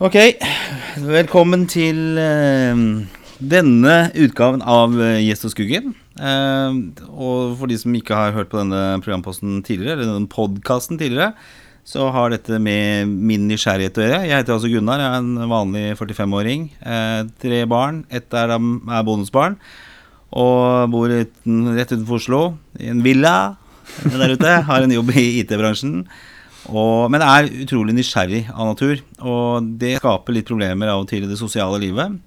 Ok, velkommen til eh, denne utgaven av Gjest og Skuggen. Eh, og for de som ikke har hørt på denne programposten tidligere, eller denne podkasten tidligere, så har dette med min nysgjerrighet å gjøre. Jeg heter altså Gunnar, jeg er en vanlig 45-åring. Eh, tre barn. Ett er, er bonusbarn. Og bor uten, rett utenfor Oslo, i en villa der ute. Har en jobb i IT-bransjen. Og, men er utrolig nysgjerrig av natur. Og det skaper litt problemer av og til i det sosiale livet.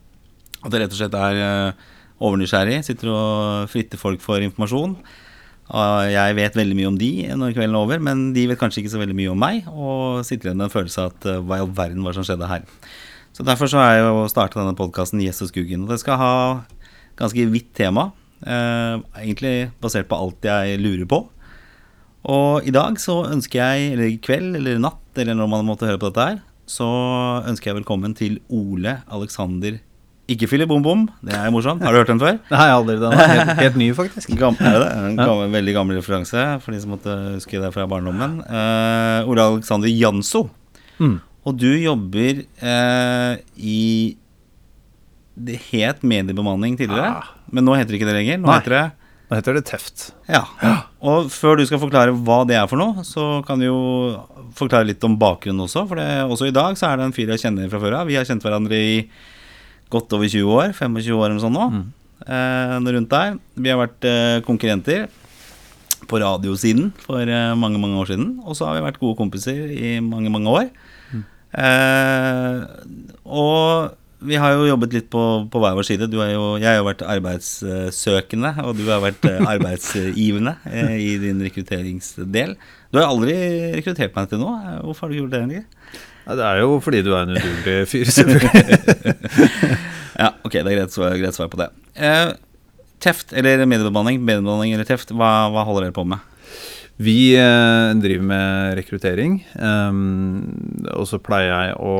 At det rett og slett er uh, overnysgjerrig. Sitter og fritter folk for informasjon. Uh, jeg vet veldig mye om de når kvelden er over, men de vet kanskje ikke så veldig mye om meg. Og sitter igjen med en følelse av at uh, hva i all verden var som skjedde her. Så derfor så har jeg jo starta denne podkasten Gjess og det skal ha ganske vidt tema. Uh, egentlig basert på alt jeg lurer på. Og i dag så ønsker jeg, eller i kveld eller natt, eller når man måtte høre på dette her, så ønsker jeg velkommen til Ole Alexander ikke Philip Bom Bom. Det er morsomt. Har du hørt den før? Nei, aldri. Den er helt, helt ny, faktisk. Gammel, er det En gammel, veldig gammel referanse for de som måtte huske det fra barndommen. Uh, Ole Alexander Janso. Mm. Og du jobber uh, i Det het mediebemanning tidligere, ah. men nå heter det ikke det lenger. Nå Nei. heter det nå heter det Teft. Ja. Og før du skal forklare hva det er for noe, så kan du jo forklare litt om bakgrunnen også. For det, også i dag så er det en fyr jeg kjenner fra før av. Vi har kjent hverandre i godt over 20 år. 25 år eller sånn nå. Mm. Eh, rundt der. Vi har vært eh, konkurrenter på radiosiden for eh, mange, mange år siden. Og så har vi vært gode kompiser i mange, mange år. Mm. Eh, og vi har jo jobbet litt på, på hver vår side. Jo, jeg har jo vært arbeidssøkende, og du har vært eh, arbeidsgivende eh, i din rekrutteringsdel. Du har aldri rekruttert meg til nå. Hvorfor har du gjort det? egentlig? Ja, det er jo fordi du er en udugelig fyr, selvfølgelig. ja, ok, det er greit, greit svar på det. Eh, teft, eller mediebemanning, mediebemanning eller teft, hva, hva holder dere på med? Vi eh, driver med rekruttering. Um, og så pleier jeg å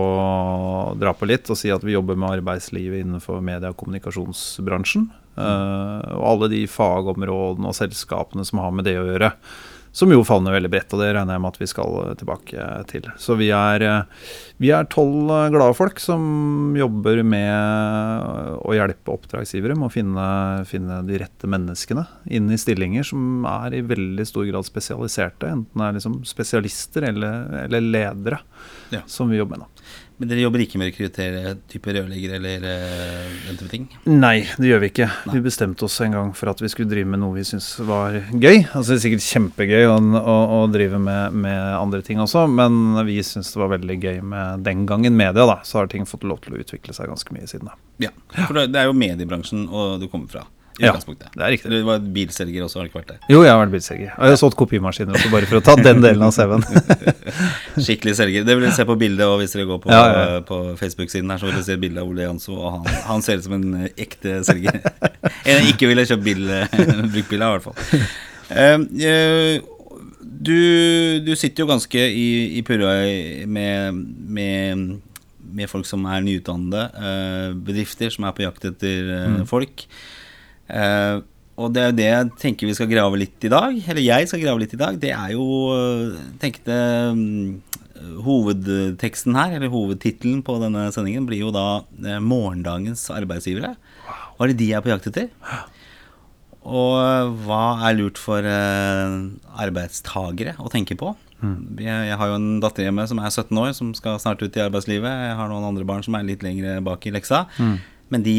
dra på litt og si at vi jobber med arbeidslivet innenfor media- og kommunikasjonsbransjen. Uh, og alle de fagområdene og selskapene som har med det å gjøre. Som jo favner veldig bredt, og det regner jeg med at vi skal eh, tilbake til. Så vi er eh, vi er tolv eh, glade folk som jobber med å hjelpe oppdragsgivere med å finne, finne, de rette menneskene inn i stillinger som er i veldig stor grad spesialiserte. Enten det er liksom spesialister eller, eller ledere ja. som vi jobber med. Da. Men dere jobber ikke med å rekruttere type rørleggere eller uh, den type ting? Nei, det gjør vi ikke. Nei. Vi bestemte oss en gang for at vi skulle drive med noe vi syntes var gøy. Altså Det er sikkert kjempegøy å, å, å drive med, med, andre ting også, men vi syntes det var veldig gøy med den gangen media. da Så har ting fått lov til å utvikle seg ganske mye siden da. Ja, for det er jo mediebransjen og du kommer fra ja, det er riktig. Du var bilselger også, har du ikke vært der? Jo, jeg har vært bilselger. Og jeg har solgt kopimaskiner også, bare for å ta den delen av CV-en. Skikkelig selger. Det vil dere se på bildet, og hvis dere går på, ja, ja. på Facebook-siden her, så vil dere se bilde av Ole Janso, og han, han, ser ut som en ekte selger. En ikke ville kjøpt bil, bruktbil av, i hvert fall. Uh, du, du, sitter jo ganske i, i purra med, med, med, folk som er nyutdannede, uh, bedrifter som er på jakt etter uh, mm. folk. Uh, og det er jo det jeg tenker vi skal grave litt i dag. Eller jeg skal grave litt i dag. Det er jo eh, tenkte um, Hovedteksten her, eller hovedtittelen på denne sendingen, blir jo da 'Morgendagens arbeidsgivere'. Hva er det de er på jakt etter? Og hva er lurt for uh, arbeidstagere å tenke på? Mm. Jeg, har jo en datter hjemme som er 17 år, som skal snart ut i arbeidslivet. Jeg har noen andre barn som er litt lenger bak i leksa. Mm. Men de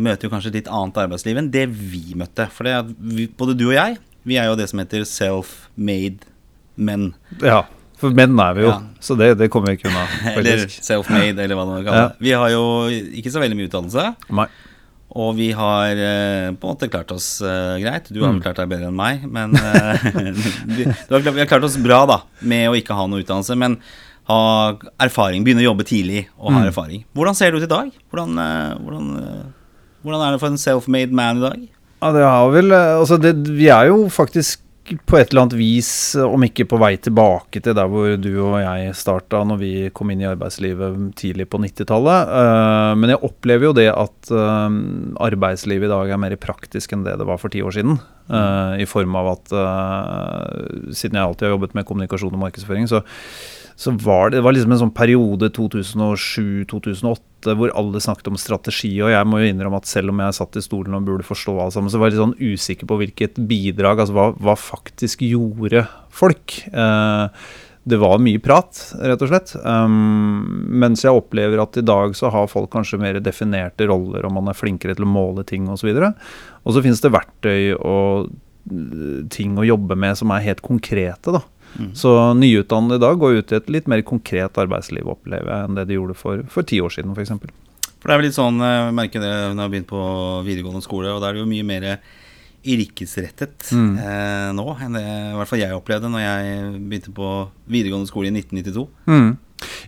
møter jo kanskje et litt annet arbeidsliv enn det vi møtte. For det både du og jeg, vi er jo det som heter self-made menn. Ja, for menn er vi jo, ja. så det, det, kommer vi ikke unna. eller self-made, eller hva man kaller det. Ja. Vi har jo ikke så veldig mye utdannelse. Nei. Og vi har eh, på en måte klart oss eh, greit. Du har vel mm. klart deg bedre enn meg, men eh, vi, har, vi har klart oss bra da med å ikke ha noe utdannelse. Men ha erfaring, begynne å jobbe tidlig og ha mm. erfaring. Hvordan ser det ut i dag? Hvordan, eh, hvordan, eh, hvordan er det for en self-made man i dag? Ja, det har vel eh, Altså, det, vi er jo faktisk på et eller annet vis, om ikke på vei tilbake til der hvor du og jeg starta når vi kom inn i arbeidslivet tidlig på 90-tallet. Men jeg opplever jo det at arbeidslivet i dag er mer praktisk enn det det var for ti år siden. I form av at siden jeg alltid har jobbet med kommunikasjon og markedsføring, så så var det, det var liksom en sånn periode 2007-2008 hvor alle snakket om strategi. Og jeg må jo innrømme at selv om jeg satt i stolen og burde forstå alt sammen, så var jeg litt sånn usikker på hvilket bidrag, altså hva, hva faktisk gjorde folk. Eh, det var mye prat, rett og slett. Um, mens jeg opplever at i dag så har folk kanskje mer definerte roller, og man er flinkere til å måle ting osv. Og, så finnes det verktøy og uh, ting å jobbe med som er helt konkrete, da. Mm. Så nyutdannede i dag går ut i et litt mer konkret arbeidsliv, opplever jeg, enn det de gjorde for, for ti år siden, f.eks. For, for det er vel litt sånn, jeg merker det når jeg har begynt på videregående skole, og da er det jo mye mer yrkesrettet mm. eh, nå enn det i hvert fall jeg opplevde når jeg begynte på videregående skole i 1992. Mm.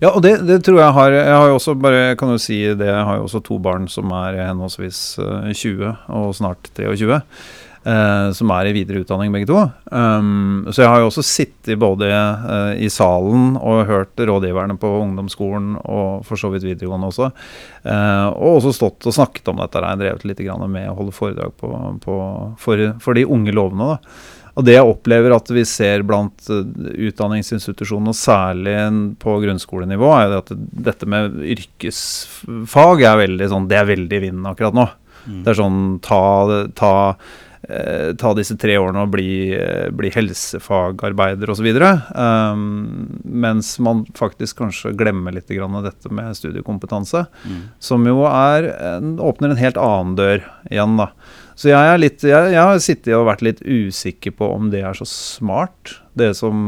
Ja, og det, det, tror jeg har Jeg har jo også bare, kan jo si det, jeg har jo også to barn som er henholdsvis 20 eh, og snart 23 eh, som er i videre utdanning, begge to. Um, så jeg har jo også sittet både uh, i salen og hørt rådgiverne på ungdomsskolen og for så vidt videregående også. Uh, og også stått og snakket om dette. Jeg drevet litt med å holde foredrag på, på, for, for, de unge lovene. da. Og det jeg opplever at vi ser blant utdanningsinstitusjonene, og særlig på grunnskolenivå, er at dette med yrkesfag er veldig sånn, det er veldig i vinden akkurat nå. Mm. Det er sånn ta, ta eh, ta disse tre årene og bli, eh, bli helsefagarbeider osv. Um, mens man faktisk kanskje glemmer litt dette med studiekompetanse. Mm. Som jo er, åpner en helt annen dør igjen, da. Så jeg, litt, jeg, jeg, har sittet og vært litt usikker på om det er så smart, det som,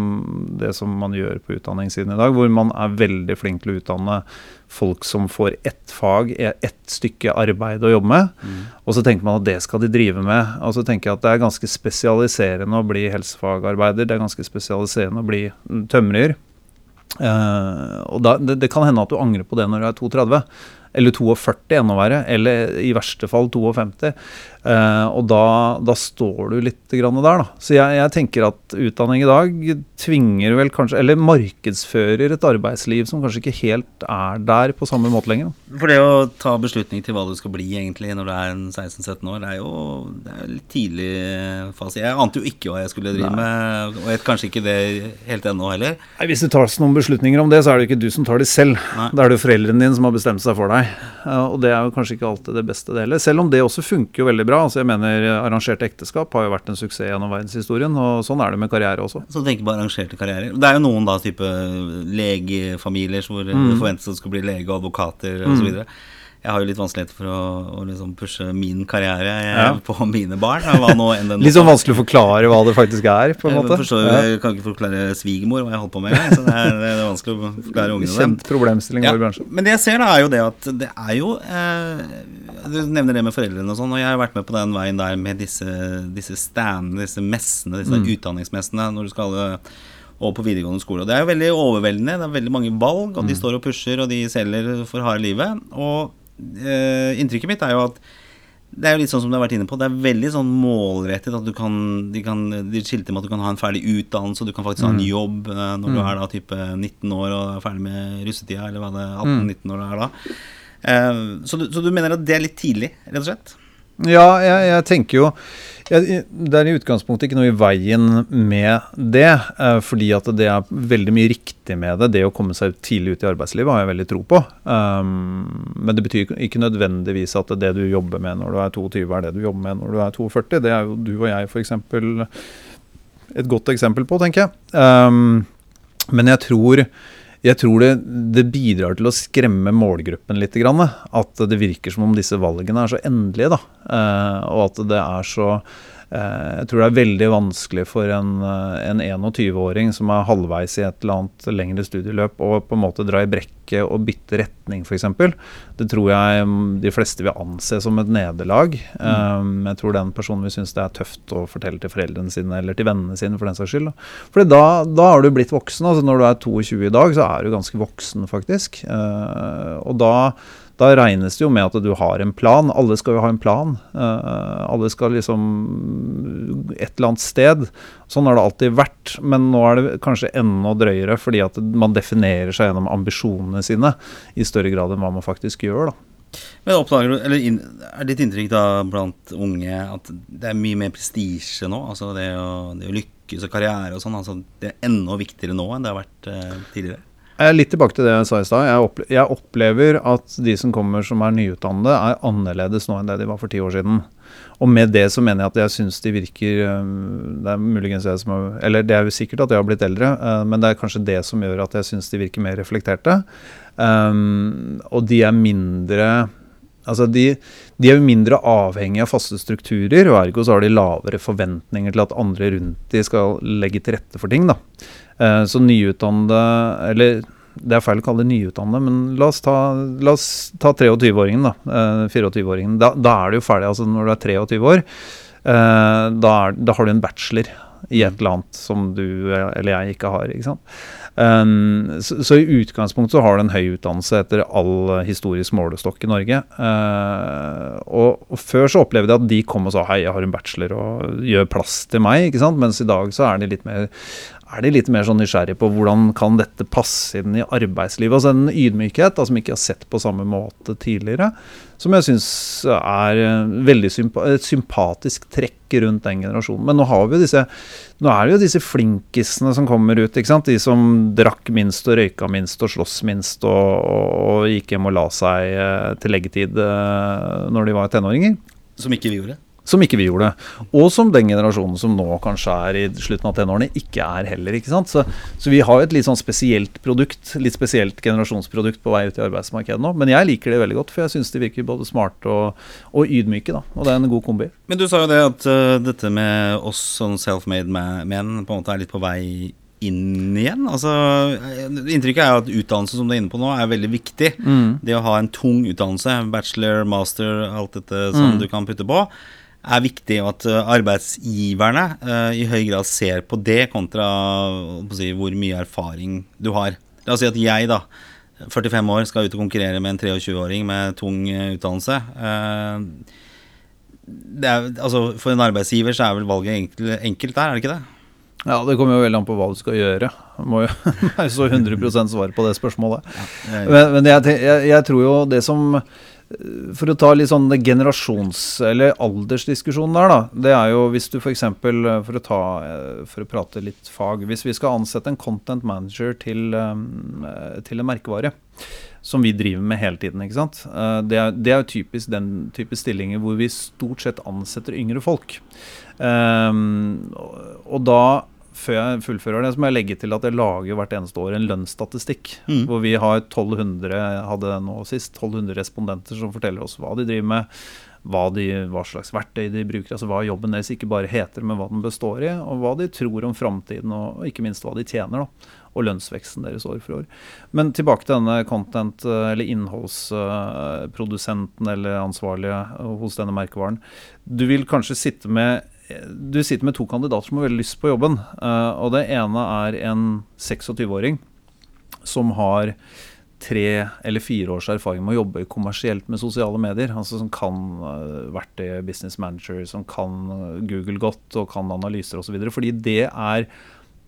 det som man gjør på utdanningssiden i dag. Hvor man er veldig flink til å utdanne folk som får ett fag, ett stykke arbeid å jobbe med. Mm. Og så tenker man at det skal de drive med. Og så tenker jeg at det er ganske spesialiserende å bli helsefagarbeider. Det er ganske spesialiserende å bli tømrer. Uh, og da, det, det, kan hende at du angrer på det når du er 32. Eller 42, enda verre. Eller i verste fall 52. Uh, og da, da, står du litt grann der, da. Så jeg, jeg, tenker at utdanning i dag tvinger vel kanskje Eller markedsfører et arbeidsliv som kanskje ikke helt er der på samme måte lenger. For det å ta beslutning til hva du skal bli egentlig når du er 16-17 år, det er jo det er litt tidlig fase. Jeg ante jo ikke hva jeg skulle drive Nei. med, og jeg kanskje ikke det helt ennå heller. Nei, Hvis det tas noen beslutninger om det, så er det ikke du som tar de selv. Nei. Da er det jo foreldrene dine som har bestemt seg for deg. Og det er jo kanskje ikke alltid det beste, det heller. Selv om det også funker jo veldig bra altså jeg mener Arrangerte ekteskap har jo vært en suksess gjennom verdenshistorien. Og sånn er det med karriere også. Så tenker på arrangerte karrierer. Det er jo noen da type legefamilier hvor mm. det forventes at du skal bli lege og advokater osv. Mm. Jeg har jo litt vanskeligheter for å, å liksom pushe min karriere ja. på mine barn. litt sånn vanskelig å forklare hva det faktisk er, på en måte. Jeg, forstår, ja. jeg kan ikke forklare svigermor hva jeg holdt på med. Så det er, det er, vanskelig å forklare ungene Kjent problemstilling ja. i bransjen. Men det jeg ser, da, er jo det at det er jo eh, Du nevner det med foreldrene og sånn, og jeg har vært med på den veien der med disse, disse standene, disse messene, disse mm. utdanningsmessene, når du skal eh, og på videregående skole. Og Det er jo veldig overveldende. Det er veldig mange valg, og de mm. står og pusher, og de selger for harde livet. Og eh, inntrykket mitt er jo at det er jo litt sånn som du har vært inne på. Det er veldig sånn målrettet. At du kan, de, kan, de skilte med at du kan ha en ferdig utdannelse, og du kan faktisk ha en mm. jobb eh, når mm. du er da type 19 år og er ferdig med russetida, eller hva det er, 18-19 mm. år du er da. Eh, så, du, så, du, mener at det er litt tidlig, rett og slett? Ja, jeg, jeg tenker jo jeg, Det er i utgangspunktet ikke noe i veien med det. Eh, fordi at det er veldig mye riktig med det. Det å komme seg tidlig ut i arbeidslivet har jeg veldig tro på. Um, men det betyr ikke nødvendigvis at det du jobber med når du er 22, er det du jobber med når du er 42. Det er jo du og jeg f.eks. et godt eksempel på, tenker jeg. Um, men jeg tror jeg tror det, det, bidrar til å skremme målgruppen litt. Grann, at det virker som om disse valgene er så endelige. Da, eh, og at det er så jeg tror det er veldig vanskelig for en, eh, en 21-åring som er halvveis i et eller annet lengre studieløp, å på en måte dra i brekket og bytte retning, f.eks. Det tror jeg mm, de fleste vil anse som et nederlag. Mm. Jeg tror den personen vil synes det er tøft å fortelle til foreldrene sine eller til vennene sine, for den saks skyld. For da, da, har du blitt voksen. altså Når du er 22 i dag, så er du ganske voksen, faktisk. Eh, og da da regnes det jo med at du har en plan. Alle skal jo ha en plan. Uh, alle skal liksom et eller annet sted. Sånn har det alltid vært, men nå er det kanskje enda drøyere fordi at man definerer seg gjennom ambisjonene sine i større grad enn hva man faktisk gjør. da. Men oppdager du, eller Er ditt inntrykk da blant unge at det er mye mer prestisje nå? Altså det å, det å lykkes og karriere og sånn. altså Det er enda viktigere nå enn det har vært tidligere? Er litt tilbake til det jeg sa i stad. Jeg, opplever at de som kommer som er nyutdannede, er annerledes nå enn det de var for ti år siden. Og med det så mener jeg at jeg syns de virker øh, Det er muligens jeg som har Eller det er jo sikkert at jeg har blitt eldre, øh, men det er kanskje det som gjør at jeg syns de virker mer reflekterte. Og de er mindre Altså de, de, er jo mindre avhengig av faste strukturer, og ergo så har de lavere forventninger til at andre rundt de skal legge til rette for ting. da. Uh, så nyutdannede Eller det er feil å kalle det nyutdannede, men la oss ta, ta 23-åringen, da. Uh, 24-åringen. Da, da, er du jo ferdig. altså Når du er 23 år, uh, da, er, da har du en bachelor i et eller annet som du eller jeg ikke har. ikke sant? Um, så, så, i utgangspunktet så har du en høy utdannelse etter all historisk målestokk i Norge. Uh, og, og, Før så opplevde jeg at de kom og sa hei, jeg har en bachelor og gjør plass til meg. ikke sant? Mens i dag så er de litt mer er de litt mer sånn nysgjerrige på hvordan kan dette passe inn i arbeidslivet. Altså en ydmykhet da, som ikke har sett på samme måte tidligere. Som jeg syns er veldig sympa et sympatisk trekk rundt den generasjonen. Men nå, disse, nå er det jo disse flinkisene som kommer ut. De som drakk minst og røyka minst og sloss minst og, og, og gikk hjem og la seg eh, til leggetid eh, når de var tenåringer. Som ikke vi gjorde? Som ikke vi gjorde. Og som den generasjonen som nå kanskje er i slutten av tenårene, ikke er heller. ikke sant? Så, så, vi har et litt sånn spesielt produkt, litt spesielt generasjonsprodukt på vei ut i arbeidsmarkedet nå. Men jeg liker det veldig godt, for jeg syns de virker både smarte og, og, ydmyke. da, Og det er en god kombi. Men du sa jo det at uh, dette med oss som self-made men på en måte er litt på vei inn igjen? Altså, inntrykket er jo at utdannelse som du er inne på nå, er veldig viktig. Mm. Det å ha en tung utdannelse, bachelor, master, alt dette som mm. du kan putte på er viktig, og at eh, arbeidsgiverne uh, i høy grad ser på det kontra si, hvor mye erfaring du har. La oss si at jeg, da, 45 år, skal ut og konkurrere med en 23-åring med tung uh, utdannelse. Er, altså, for en arbeidsgiver så er vel valget enkelt, enkelt der, er det ikke det? Ja, det kommer jo veldig an på hva du skal gjøre. Du må jo være så 100% svar på det spørsmålet. Men, men jeg, jeg, jeg, tror jo det som for å ta litt sånn generasjons- eller aldersdiskusjonen der, da. Det er jo hvis du f.eks. For, for å ta For å prate litt fag. Hvis vi skal ansette en content manager til, til en merkevare, som vi driver med hele tiden, ikke sant. Det er, det er jo typisk den type stillinger hvor vi stort sett ansetter yngre folk. og da før jeg fullfører det, så må jeg legge til at jeg lager hvert eneste år en lønnsstatistikk. Mm. Hvor vi har 1200 hadde nå sist, 1200 respondenter som forteller oss hva de driver med. Hva, de, hva, slags verktøy de bruker, altså hva jobben deres ikke bare heter, men hva den består i. Og hva de tror om framtiden, og ikke minst hva de tjener. da, Og lønnsveksten deres år for år. Men tilbake til denne content- eller innholdsprodusenten eller ansvarlige hos denne merkevaren. Du vil kanskje sitte med du sitter med to kandidater som har veldig lyst på jobben. Uh, og det ene er en 26-åring som har tre eller fire års erfaring med å jobbe kommersielt med sosiale medier. Altså Som kan uh, verktøy business manager, som kan uh, Google godt og kan analyser osv. Fordi det er,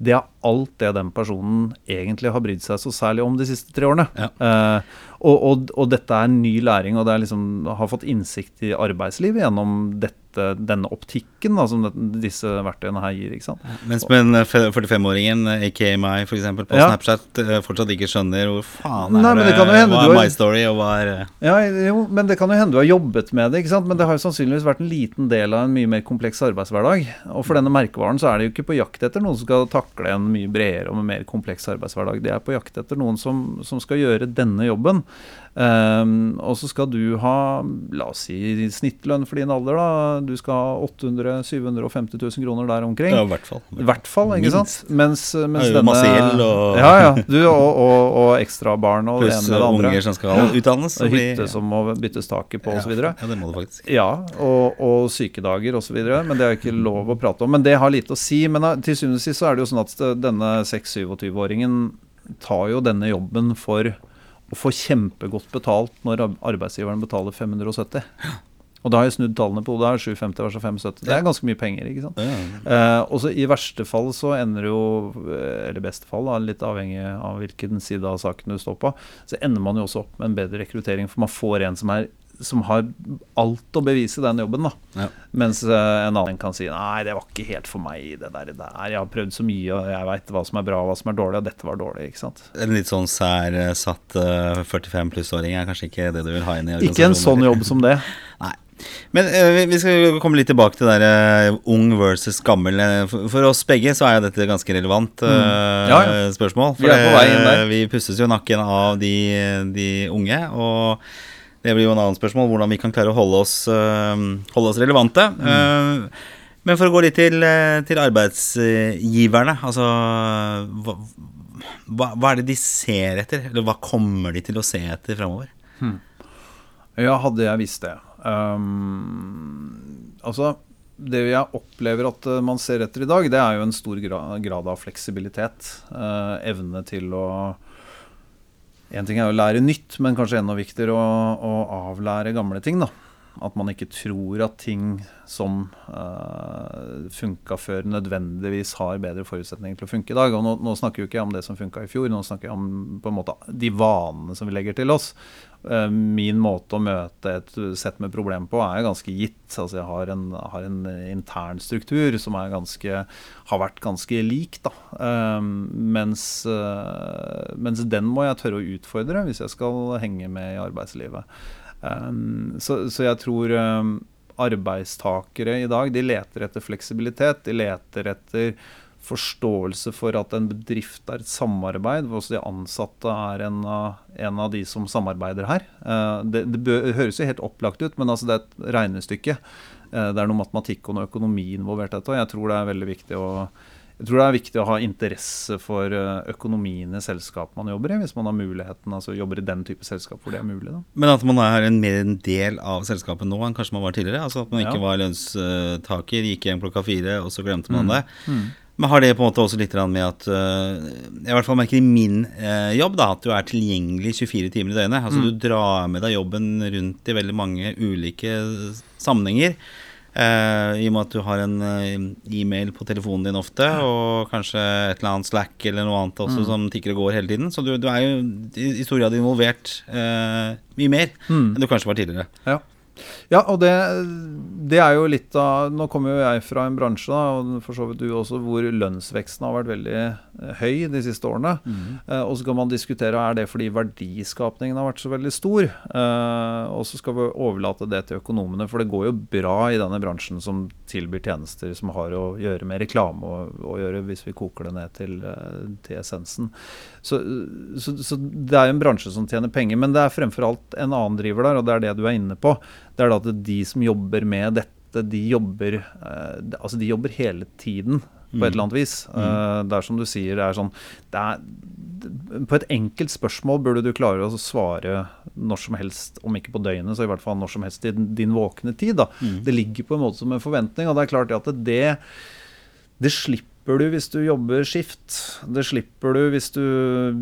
det er alt det den personen egentlig har brydd seg så særlig om de siste tre årene. Ja. Uh, og, og, og, dette er ny læring, og det er liksom, har fått innsikt i arbeidslivet gjennom dette dette, denne optikken da, som disse verktøyene her gir. ikke sant? Mens med 45-åringen, aka meg f.eks. på ja. Snapchat, eh, fortsatt ikke skjønner hvor faen er Nei, det, det hva er my story, og hva er eh? Ja, jo, men det kan jo hende du har jobbet med det, ikke sant? men det har jo sannsynligvis vært en liten del av en mye mer kompleks arbeidshverdag. Og for denne merkevaren så er de jo ikke på jakt etter noen som skal takle en mye bredere og mer kompleks arbeidshverdag. De er på jakt etter noen som, som skal gjøre denne jobben. Um, og så skal du ha, la oss si snittlønn for din alder, da. Du skal ha 800 750 000 kroner der omkring. Ja, i hvert fall. I hvert fall, ikke sant? Mens, mens denne Masse gjeld og Ja, ja. Du og, og, og ekstra barn og det ene med det andre. unger som skal utdannes. Og hytte som må byttes taket på, ja, osv. Ja, det må du faktisk. Ja, og, og sykedager osv. Men det er ikke lov å prate om. Men det har lite å si. Men eh, til syvende og sist så er det jo sånn at denne 6-27-åringen tar jo denne jobben for å få kjempegodt betalt når arbeidsgiveren betaler 570. Og da har jeg snudd tallene på hodet. 750 versus 570. Det er ganske mye penger. ikke sant? Ja. Eh, og så I verste fall så ender jo, eh, eller beste fall, da, litt avhengig av hvilken side av saken du står på, så ender man jo også opp med en bedre rekruttering. For man får en som er som har alt å bevise i den jobben. da Ja. Mens eh, en annen kan si nei, det var ikke helt for meg. det der, det der. Jeg har prøvd så mye, og jeg veit hva som er bra og hva som er dårlig, og dette var dårlig. ikke sant? En litt sånn sær eh, satt eh, 45 pluss-åring er kanskje ikke det du vil ha inn i Ikke en sånn jobb som det. Nei. Men uh, vi- vi skal komme litt tilbake til det der uh, ung versus gammel. Eh, For, for oss begge så er jo dette ganske relevant uh, Mm. Ja, ja. spørsmål. Vi der. eh, vi pusses jo nakken av de, de unge. Og det blir jo en annen spørsmål hvordan vi kan klare å holde oss, holde oss relevante. Mm. Men for å gå litt til, til arbeidsgiverne. Altså hva, hva, hva er det de ser etter? Eller hva kommer de til å se etter framover? Ja, hadde jeg visst det. Um, altså, det jeg opplever at eh, man ser etter i dag, det er jo en stor grad av fleksibilitet. eh, evne til å En ting er å lære nytt, men kanskje enda viktigere å, å avlære gamle ting. da. At man ikke tror at ting som uh, funka før, nødvendigvis har bedre forutsetninger til å funke i dag. Og nå, nå snakker jo ikke jeg om det som funka i fjor, nå snakker jeg om på en måte de vanene som vi legger til oss. Eh, min måte å møte et sett med problem på er ganske gitt. Altså jeg har en, har en intern struktur som ganske, har vært ganske lik. Eh, mens, eh, mens den må jeg tørre å utfordre hvis jeg skal henge med i arbeidslivet. Um, så, så jeg tror um, arbeidstakere i dag de leter etter fleksibilitet. De leter etter forståelse for at en bedrift er et samarbeid, hvor også de ansatte er en av, en av de som samarbeider her. Uh, det, det bør, høres jo helt opplagt ut, men altså det er et regnestykke. Uh, det er noe matematikk og noe økonomi involvert i dette. og Jeg tror det er veldig viktig å jeg tror det er viktig å ha interesse for eh, økonomien i selskapet man jobber i, hvis man har muligheten, altså jobber i den type selskap hvor det er mulig. da. Men at man er en mer en del av selskapet nå enn kanskje man var tidligere? Altså At man ikke Ja. var lønnstaker, gikk hjem klokka fire, og så glemte man Mm. det. Mm. Men har det på en måte også litt med at øh, Jeg i hvert fall merker i min øh, jobb da at du er tilgjengelig 24 timer i døgnet. Altså Mm. Du drar med deg jobben rundt i veldig mange ulike sammenhenger. Eh, I og med at du har en eh, e-mail på telefonen din ofte, og kanskje et eller annet Slack eller noe annet også Mm. som tikker og går hele tiden. Så du, du er jo i, i stor grad involvert eh, mye mer Mm. enn du kanskje var tidligere. Ja. Ja, og det, det er jo litt av Nå kommer jo jeg fra en bransje, da, og for så vidt du også, hvor lønnsveksten har vært veldig eh, høy de siste årene. Eh, og så kan man diskutere er det fordi verdiskapningen har vært så veldig stor. Eh, og så skal vi overlate det til økonomene, for det går jo bra i denne bransjen som tilbyr tjenester som har å gjøre med reklame å, å gjøre, hvis vi koker det ned til, eh, til essensen. Så, så, så det er jo en bransje som tjener penger, men det er fremfor alt en annen driver der, og det er det du er inne på. Det er at de som jobber med dette, de jobber, eh, altså de jobber hele tiden på et eller annet vis. Eh, det er som du sier, det er sånn det er, På et enkelt spørsmål burde du klare å svare når som helst, om ikke på døgnet, så i hvert fall når som helst i din, din våkne tid. Da. Det ligger på en måte som en forventning, og det er klart at det, det slipper du hvis du jobber skift. Det slipper du hvis du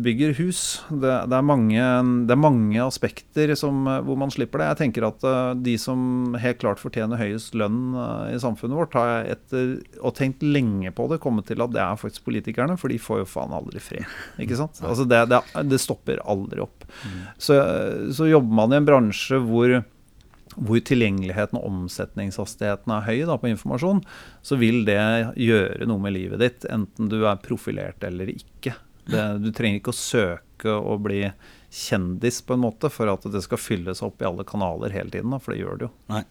bygger hus. Det, det, er, mange, det er mange aspekter som, hvor man slipper det. Jeg tenker at eh, de som helt klart fortjener høyest lønn eh, i samfunnet vårt, har jeg etter og tenkt lenge på det, kommet til at det er faktisk politikerne, for de får jo faen aldri fred. Ikke sant? Altså det, det, det stopper aldri opp. Så, så jobber man i en bransje hvor hvor tilgjengeligheten og omsetningshastigheten er høy da, på informasjon, så vil det gjøre noe med livet ditt, enten du er profilert eller ikke. Det, du trenger ikke å søke å bli kjendis på en måte for at det skal fylles opp i alle kanaler hele tiden, da, for det gjør det jo. Nei.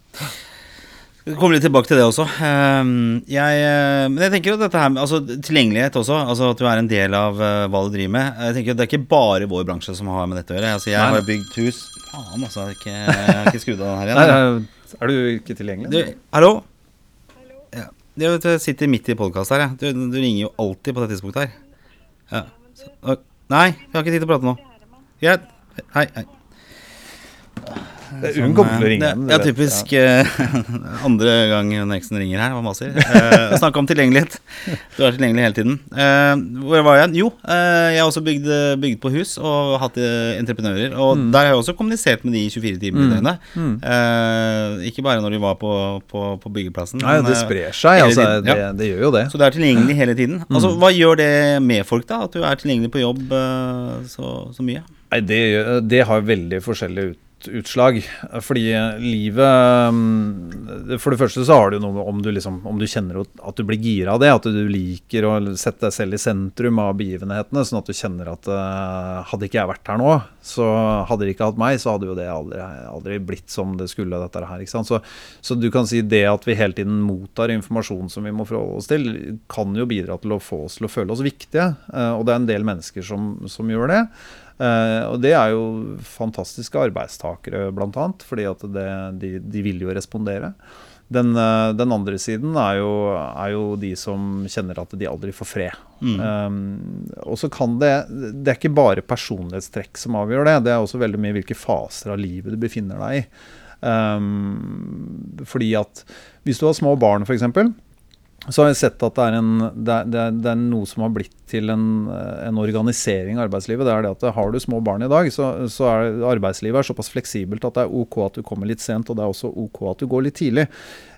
Vi kommer litt tilbake til det også. Ehm, Jeg, eh, men jeg tenker jo dette her med altså, tilgjengelighet også, altså at du er en del av eh, hva du driver med. Jeg tenker at Det er ikke bare vår bransje som har med dette å gjøre. Altså, jeg har bygd hus Faen, altså. Jeg har ikke, jeg har ikke skrudd av den her Nei, igjen. er du ikke tilgjengelig? Du, hallo? Ja. Jeg jeg sitter midt i podkast her. jeg. Du, du ringer jo alltid på det tidspunktet her. Ja. Så, nei, vi har ikke tid til å prate nå. Greit. Hei. hei. Det- kommer til å ringe Det, igjen, du ja, typisk eh, andre gang hun eksen ringer her og maser. Uh, Snakke om tilgjengelighet. Du er tilgjengelig hele tiden. Uh, hvor var jeg? Jo, uh, jeg har også bygd, bygd på hus og hatt eh, entreprenører. Og der har jeg også kommunisert med de i 24 timer i Mm. døgnet. Mm. Uh, ikke bare når de var på, på, på byggeplassen. Nei, men, det eh, sprer seg. Altså, det, ja. det gjør jo det. Så det er tilgjengelig hele tiden. Mm. Altså, Hva gjør det med folk, da? At du er tilgjengelig på jobb eh, så, så mye? Nei, det, det har veldig forskjellige ut, kraftutslag. Fordi livet mm, For det første så har jo noe om du, liksom, om du kjenner at du blir gira av det. At du liker å sette deg selv i sentrum av begivenhetene. Sånn at du kjenner at uh, hadde ikke jeg vært her nå, så hadde de ikke hatt meg, så hadde jo det aldri, aldri blitt som det skulle. dette her, ikke sant? Så, så, du kan si det at vi hele tiden mottar informasjon som vi må forholde oss til, kan jo bidra til å få oss til å føle oss viktige. Uh, og det er en del mennesker som, som gjør det. Uh, og det er jo fantastiske arbeidstakere, bl.a., fordi at det, de, de, vil jo respondere. Den, uh, den andre siden er jo, er jo, de som kjenner at de aldri får fred. Mm. Um, og så kan det Det er ikke bare personlighetstrekk som avgjør det, det er også veldig mye hvilke faser av livet du befinner deg i. Um, fordi at hvis du har små barn, f.eks., så har jeg sett at det er, en, det er, det er noe som har blitt til en, en, organisering av arbeidslivet. Det er det at Har du små barn i dag, så, så er arbeidslivet er såpass fleksibelt at det er OK at du kommer litt sent, og det er også OK at du går litt tidlig.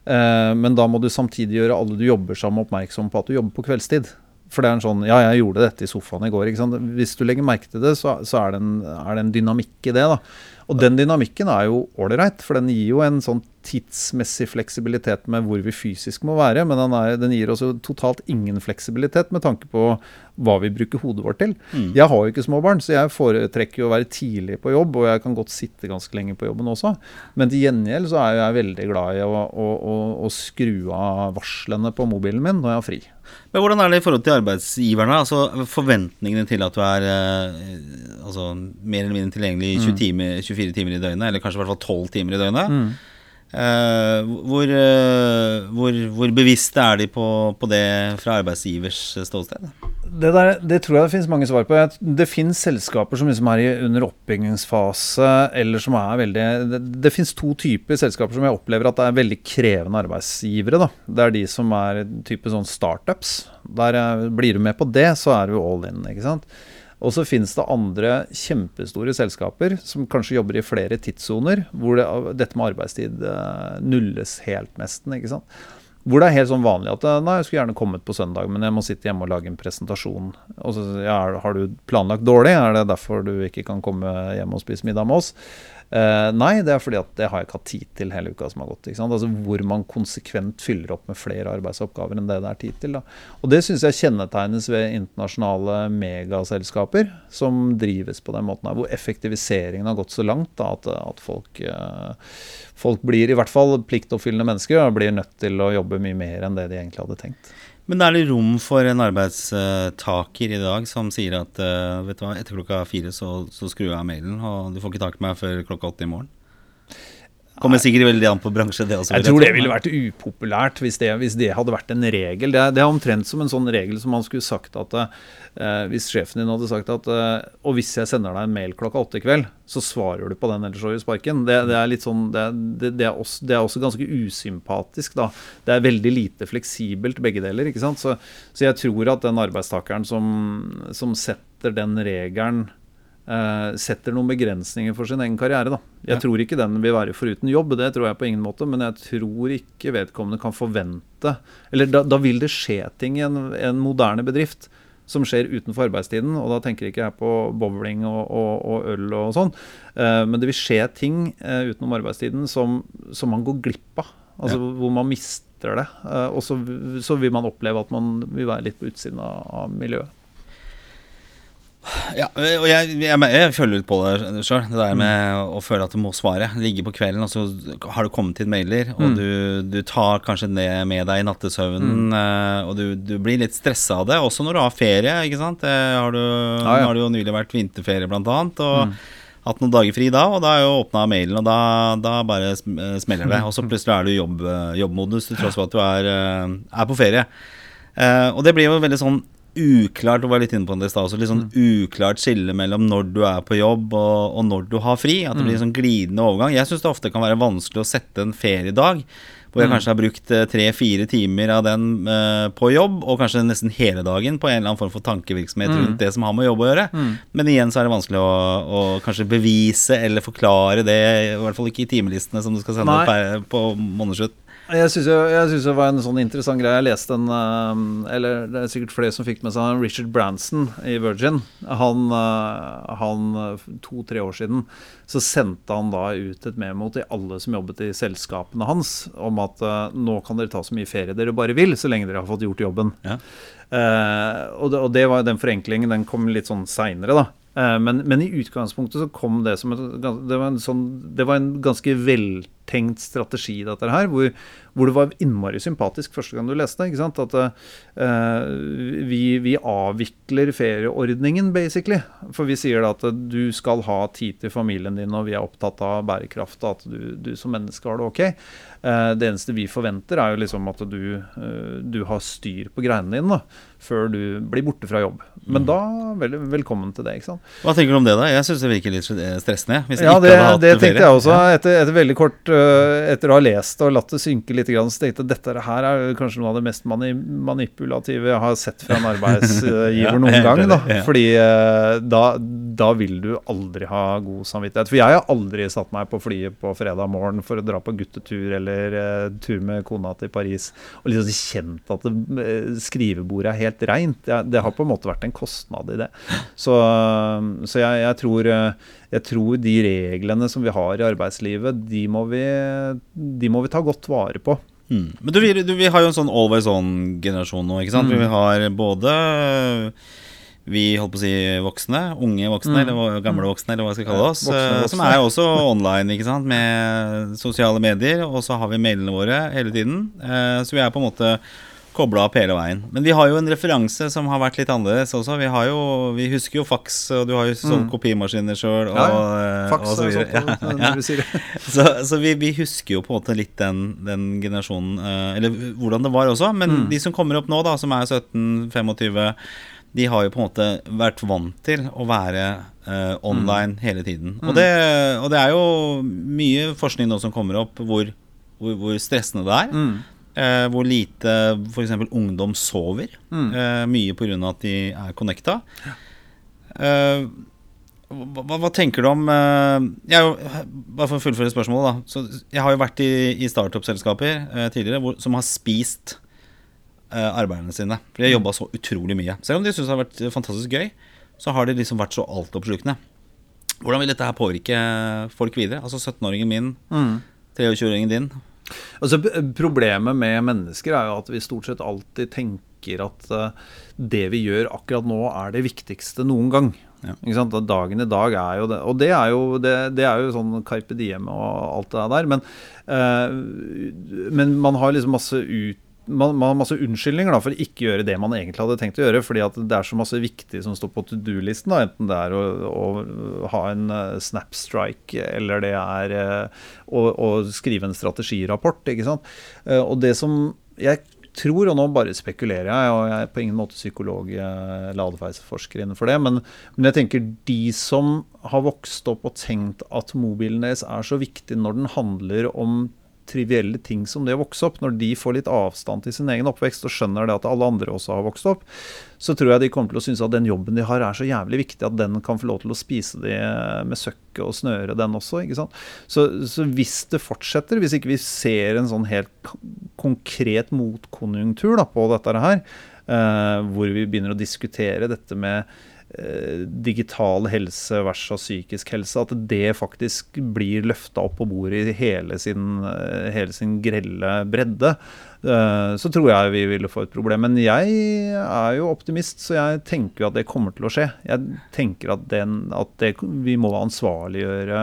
Eh, men da må du samtidig gjøre alle du jobber sammen oppmerksom på at du jobber på kveldstid. For det er en sånn Ja, jeg gjorde dette i sofaen i går. Hvis du legger merke til det, så, så er, det en, er, det en, dynamikk i det. da. Og den dynamikken er jo ålreit, for den gir jo en sånn tidsmessig fleksibilitet med hvor vi fysisk må være, men den, er, den, gir også totalt ingen fleksibilitet med tanke på hva vi bruker hodet vårt til. Mm. Jeg har jo ikke små barn, så jeg foretrekker jo å være tidlig på jobb, og jeg kan godt sitte ganske lenge på jobben også. Men til gjengjeld så er jeg veldig glad i å, å, å, å skru av varslene på mobilen min når jeg har fri. Men Hvordan er det i forhold til arbeidsgiverne? Altså Forventningene til at du er eh, altså, mer eller mindre tilgjengelig 20 mm. timer, 24 timer i døgnet, eller kanskje i hvert fall 12 timer i døgnet. Mm. Uh, hvor, uh, hvor, hvor, bevisste er de på, på, det fra arbeidsgivers ståsted? Det, der, det tror jeg det finnes mange svar på. Det finnes selskaper som liksom er under oppbyggingsfase, eller som er veldig Det, det finnes to typer selskaper som jeg opplever at det er veldig krevende arbeidsgivere. Da. Det er de som er type sånn startups. Der Blir du med på det, så er du all in. ikke sant? Og så finnes det andre kjempestore selskaper som kanskje jobber i flere tidssoner, hvor det, dette med arbeidstid uh, nulles helt, nesten. ikke sant? Hvor det er helt sånn vanlig at eh, nei, jeg skulle gjerne kommet på søndag, men jeg må sitte hjemme og lage en presentasjon. Og så, ja, Har du planlagt dårlig? Er det derfor du ikke kan komme hjem og spise middag med oss? Uh, nei, det er fordi at det har jeg ikke hatt tid til hele uka som har gått. Altså Hvor man konsekvent fyller opp med flere arbeidsoppgaver enn det det er tid til. Da. Og Det syns jeg kjennetegnes ved internasjonale megaselskaper som drives på den måten her, hvor effektiviseringen har gått så langt da, at, at folk, uh, folk blir i hvert fall pliktoppfyllende mennesker og blir nødt til å jobbe mye mer enn det de egentlig hadde tenkt. Men er det rom for en arbeidstaker i dag som sier at uh, vet du hva, etter klokka fire så, så skrur jeg av mailen, og du får ikke tak i meg før klokka åtte i morgen? Kommer sikkert veldig an på bransje, det også. Jeg tror det ville vært upopulært hvis det, hvis det hadde vært en regel. Det er, det er, omtrent som en sånn regel som man skulle sagt at uh, hvis sjefen din hadde sagt at uh, Og hvis jeg sender deg en mail klokka åtte i kveld, så svarer du på den, ellers får du sparken. Det, det, er litt sånn det, det, er også, det, er også, ganske usympatisk, da. Det er veldig lite fleksibelt, begge deler. ikke sant? Så, så jeg tror at den arbeidstakeren som, som setter den regelen Uh, setter noen begrensninger for sin egen karriere. Da. Jeg ja. tror ikke den vil være foruten jobb, det tror jeg på ingen måte, men jeg tror ikke vedkommende kan forvente Eller da, da vil det skje ting i en, en, moderne bedrift som skjer utenfor arbeidstiden. Og da tenker ikke jeg på bowling og, og, og øl og sånn, uh, men det vil skje ting uh, utenom arbeidstiden som, som, man går glipp av. Altså ja. hvor man mister det. og så, så, vil man oppleve at man vil være litt på utsiden av, av miljøet. Ja, og jeg, jeg, jeg føler litt på det sjøl. Det der med mm. å føle at du må svare. Ligge på kvelden, og så har det kommet inn mailer, og mm. du, du, tar kanskje det med deg i nattesøvnen, mm. Eh, og du, du, blir litt stressa av det, også når du har ferie, ikke sant. Det har du, ja, ja. har det jo nylig vært vinterferie, blant annet. Og mm. hatt noen dager fri da, og da er jo åpna mailen, og da, da, bare smeller det. Og så plutselig er du i jobb, jobbmodus til tross for at du er, eh, er på ferie. Og det blir jo veldig sånn uklart, Du var litt inne på det i stad litt sånn mm. uklart skille mellom når du er på jobb og, og når du har fri. At det blir en sånn glidende overgang. Jeg syns det ofte kan være vanskelig å sette en feriedag hvor jeg mm. kanskje har brukt eh, tre-fire timer av den uh, på jobb, og kanskje nesten hele dagen på en eller annen form for tankevirksomhet mm. rundt det som har med jobb å gjøre. Mm. Men igjen så er det vanskelig å, å, kanskje bevise eller forklare det, i hvert fall ikke i timelistene som du skal sende Nei. på månedsslutt. Jeg syns det var en sånn interessant greie. Jeg leste en eh, Eller det er sikkert flere som fikk med seg Richard Branson i Virgin. Han, eh, han To-tre år siden så sendte han da ut et memo til alle som jobbet i selskapene hans, om at nå kan dere ta så mye ferie dere bare vil, så lenge dere har fått gjort jobben. Ja. Uh, og, det, og, det, var den forenklingen. Den kom litt sånn seinere, da. Uh, men, men, i utgangspunktet så kom det som et Det var en, sånn, det var en ganske veltenkt strategi, dette her. Hvor, hvor, det var innmari sympatisk første gang du leste. ikke sant? At uh, vi, vi, avvikler ferieordningen, basically. For vi sier da at du skal ha tid til familien din, og vi er opptatt av bærekraft, og at du, du som menneske har det ok. Uh, det eneste vi forventer, er jo liksom at du, uh, du har styr på greiene dine da, før du blir borte fra jobb. Men mm. da, vel, velkommen til det. ikke sant? Hva tenker du om det, da? Jeg syns det virker litt stressende. Hvis ja, det, det tenkte jeg også. Etter, etter veldig kort Etter å ha lest og latt det synke litt så tenkte jeg at dette her er kanskje noe av det mest manipulative jeg har sett fra en arbeidsgiver noen gang. Da. Fordi eh, da, da, vil du aldri ha god samvittighet. For jeg har aldri satt meg på flyet på fredag morgen for å dra på guttetur eller uh, tur med kona til Paris og liksom kjent at det, skrivebordet er helt reint. Det, det, har på en måte vært en kostnad i det. Så, så jeg, jeg tror jeg tror de reglene som vi har i arbeidslivet, de må vi, de må vi ta godt vare på. Mm. Men du, du, vi har jo en sånn always on-generasjon nå. ikke sant? Mm. Vi har både vi holdt på å si voksne, unge voksne, mm. eller gamle voksne, eller hva vi skal kalle oss. Voksne, voksne. Som er også online, ikke sant, med sosiale medier. Og så har vi mailene våre hele tiden. Eh, så vi er på en måte kobla opp hele veien. Men vi har jo en referanse som har vært litt annerledes også. Vi, har jo, vi husker jo faks, og du har jo sånn mm. kopimaskiner sjøl. Og, ja, eh, faks og så videre. Sånt, ja, ja. så, så vi, vi, husker jo på en måte litt den, den generasjonen uh, Eller hvordan det var også. Men mm. de som kommer opp nå, da, som er 17-25, de har jo på en måte vært vant til å være uh, online mm. hele tiden. Og mm. det, og, det, er jo mye forskning nå som kommer opp hvor, hvor, hvor stressende det er. Mm. Eh, hvor lite f.eks. ungdom sover. Mm. Eh, mye pga. at de er connecta. Eh, hva, hva, tenker du om eh, jeg, Bare for å fullføre spørsmålet. da så Jeg har jo vært i, i startup-selskaper eh, tidligere hvor, som har spist eh, arbeiderne sine. For de har jobba så utrolig mye. Selv om de syns det har vært fantastisk gøy, så har de liksom vært så altoppslukende. Hvordan vil dette her påvirke folk videre? Altså 17-åringen min, mm. 23-åringen din. Altså, problemet med mennesker er jo at vi stort sett alltid tenker at uh, det vi gjør akkurat nå, er det viktigste noen gang. Ja. Dagen i dag er jo det. Og det er jo, det, det er jo sånn Carpe Diem og alt det der. Men, eh, men man har liksom masse ut man, man, har masse unnskyldninger da, for ikke gjøre det man egentlig hadde tenkt å gjøre. Fordi at det er så masse viktig som står på to do-listen. Enten det er å, å ha en uh, snap strike, eller det er uh, å, å, skrive en strategirapport. ikke sant? Uh, og det som jeg tror, og nå bare spekulerer jeg, og jeg er på ingen måte psykolog eller atferdsforsker innenfor det, men, men, jeg tenker de som har vokst opp og tenkt at mobilen deres er så viktig når den handler om trivielle ting som det å vokse opp, når de får litt avstand til sin egen oppvekst og skjønner det at alle andre også har vokst opp, så tror jeg de kommer til å synes at den jobben de har er så jævlig viktig at den kan få lov til å spise de med søkket og snøre, den også. ikke sant? Så, så, hvis det fortsetter, hvis ikke vi ser en sånn helt konkret motkonjunktur da, på dette her, eh, hvor vi begynner å diskutere dette med digital helse versus psykisk helse, at det faktisk blir løfta opp på bordet i hele sin, eh, hele sin grelle bredde, eh, så tror jeg vi ville få et problem. Men jeg er jo optimist, så jeg tenker at det kommer til å skje. Jeg tenker at, den, at det, vi må ansvarliggjøre,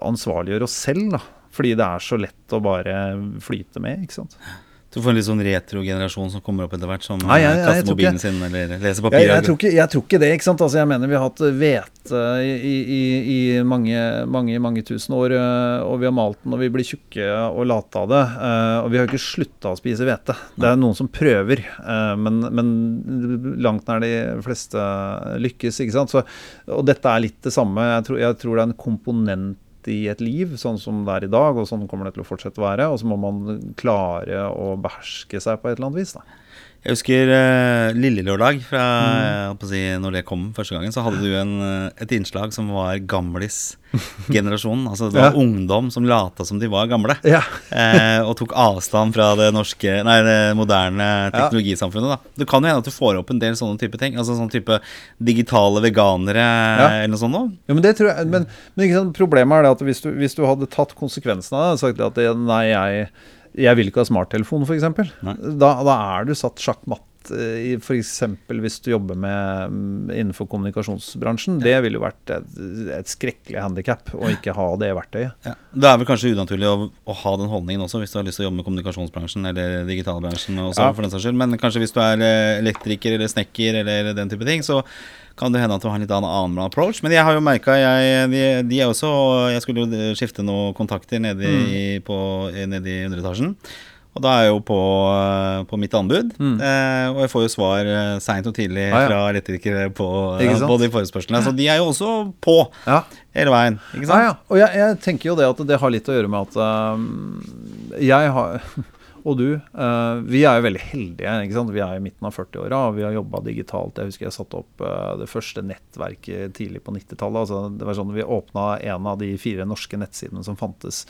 ansvarliggjøre oss selv, da. Fordi det er så lett å bare flyte med, ikke sant. Du får en litt sånn retro-generasjon som kommer opp etter hvert, som Nei, jeg, jeg, kaster mobilen ikke, sin eller leser papir. Jeg, jeg, tror ikke, jeg, tror ikke, det. ikke sant? Altså, jeg mener vi har hatt hvete i, i, i, mange, mange mange tusen år, eh, og vi har malt den, og vi blir tjukke og late av det. Eh, og vi har ikke slutta å spise hvete. Det er noen som prøver, eh, men, men langt nær de fleste lykkes. ikke sant? Så, og dette er litt det samme. Jeg tror, jeg tror det er en komponent i et liv, sånn som det er i dag, og sånn kommer det til å fortsette å være. Og så må man klare å beherske seg på et eller annet vis. da. Jeg husker uh, Lillelørdag, fra, Mm. jeg si, når det kom første gangen, så hadde du en, eh, et innslag som var gamlis-generasjonen. altså det var Ja. ungdom som lata som de var gamle. Ja. eh, og tok avstand fra det norske Nei, det moderne teknologisamfunnet. da Det kan jo hende at du får opp en del sånne type ting. Altså sånn type digitale veganere eller noe sånt noe. Ja, men det tror jeg, men, men problemet er det at hvis du, hvis du hadde tatt konsekvensen av det og sagt at det, nei, jeg, jeg vil ikke ha smarttelefon f.eks., da, da er du satt sjakkmatt. Eh, i F.eks. hvis du jobber med, mm, innenfor kommunikasjonsbransjen. Det ville jo vært et, et skrekkelig handikap å ikke ha det verktøyet. Ja. Det er vel kanskje unaturlig å, å ha den holdningen også, hvis du har lyst til å jobbe med kommunikasjonsbransjen eller digitalbransjen også, Ja. for den saks skyld. Men kanskje hvis du er eh, elektriker eller snekker eller den type ting, så kan det hende at du har en litt annen, approach. Men jeg har jo merka de, de er også Jeg skulle jo skifte noen kontakter nede i, på, nede i underetasjen. Og da er jeg jo på, eh, på mitt anbud, eh, og jeg får jo svar eh, seint og tidlig Ah, ja. fra elektrikere på, Ikke på de forespørslene. Så de er jo også på Ja. hele veien. Ikke sant? Ah, ja. Og jeg, jeg tenker jo det at det har litt å gjøre med at um, jeg har og du, Uh, vi er jo veldig heldige. ikke sant? Vi er i midten av 40-åra og vi har jobba digitalt. Jeg husker jeg satte opp uh, det første nettverket tidlig på 90-tallet. Altså, det var sånn Vi åpna en av de fire norske nettsidene som fantes.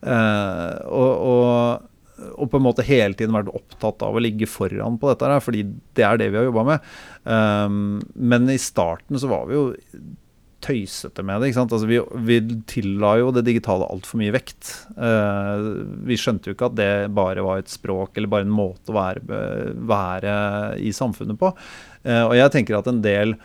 Uh, og, og, og på en måte hele tiden vært opptatt av å ligge foran på dette, her, fordi det er det vi har jobba med. Um, men i starten så var vi jo tøysete med det. ikke sant? Altså vi, vi tilla jo det digitale altfor mye vekt. Uh, vi skjønte jo ikke at det bare var et språk eller bare en måte å være, være i samfunnet på. Uh, og jeg tenker at en del,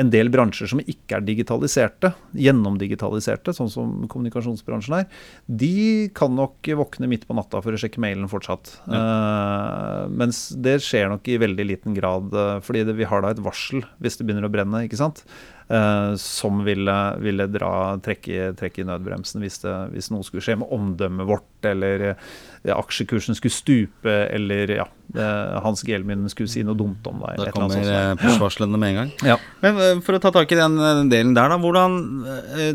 en del bransjer som ikke er digitaliserte, gjennomdigitaliserte, sånn som kommunikasjonsbransjen er, de kan nok våkne midt på natta for å sjekke mailen fortsatt. Eh, mens det skjer nok i veldig liten grad, uh, fordi det, vi har da et varsel hvis det begynner å brenne. ikke sant? Eh, som ville, ville dra, trekke, trekke i nødbremsen hvis, det, hvis noe skulle skje med omdømmet vårt, eller aksjekursen skulle stupe, eller ja, Hans Gelmin skulle si noe dumt om deg. Da kommer sånt. eh, push-varslene med en gang. Ja. Men eh, for å ta tak i den delen der, da. Hvordan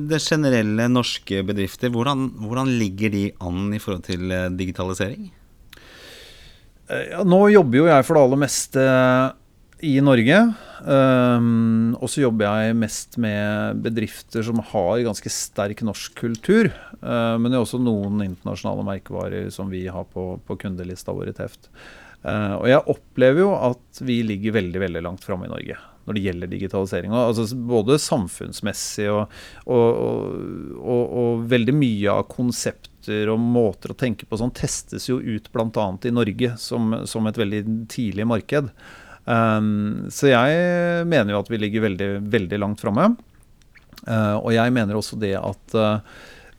det generelle norske bedrifter, hvordan, hvordan ligger de an i forhold til digitalisering? Ja, nå jobber jo jeg for det aller meste i Norge. Um, og så jobber jeg mest med bedrifter som har ganske sterk norsk kultur. Uh, men det er også noen internasjonale merkevarer som vi har på, på kundelista vår i Teft. Uh, og jeg opplever jo at vi ligger veldig veldig langt framme i Norge når det gjelder digitalisering. Altså, både samfunnsmessig og, og, og, og, veldig mye av konsepter og måter å tenke på sånn testes jo ut bl.a. i Norge som, som et veldig tidlig marked. Um, så jeg mener jo at vi ligger veldig, veldig langt framme. Uh, og jeg mener også det at uh,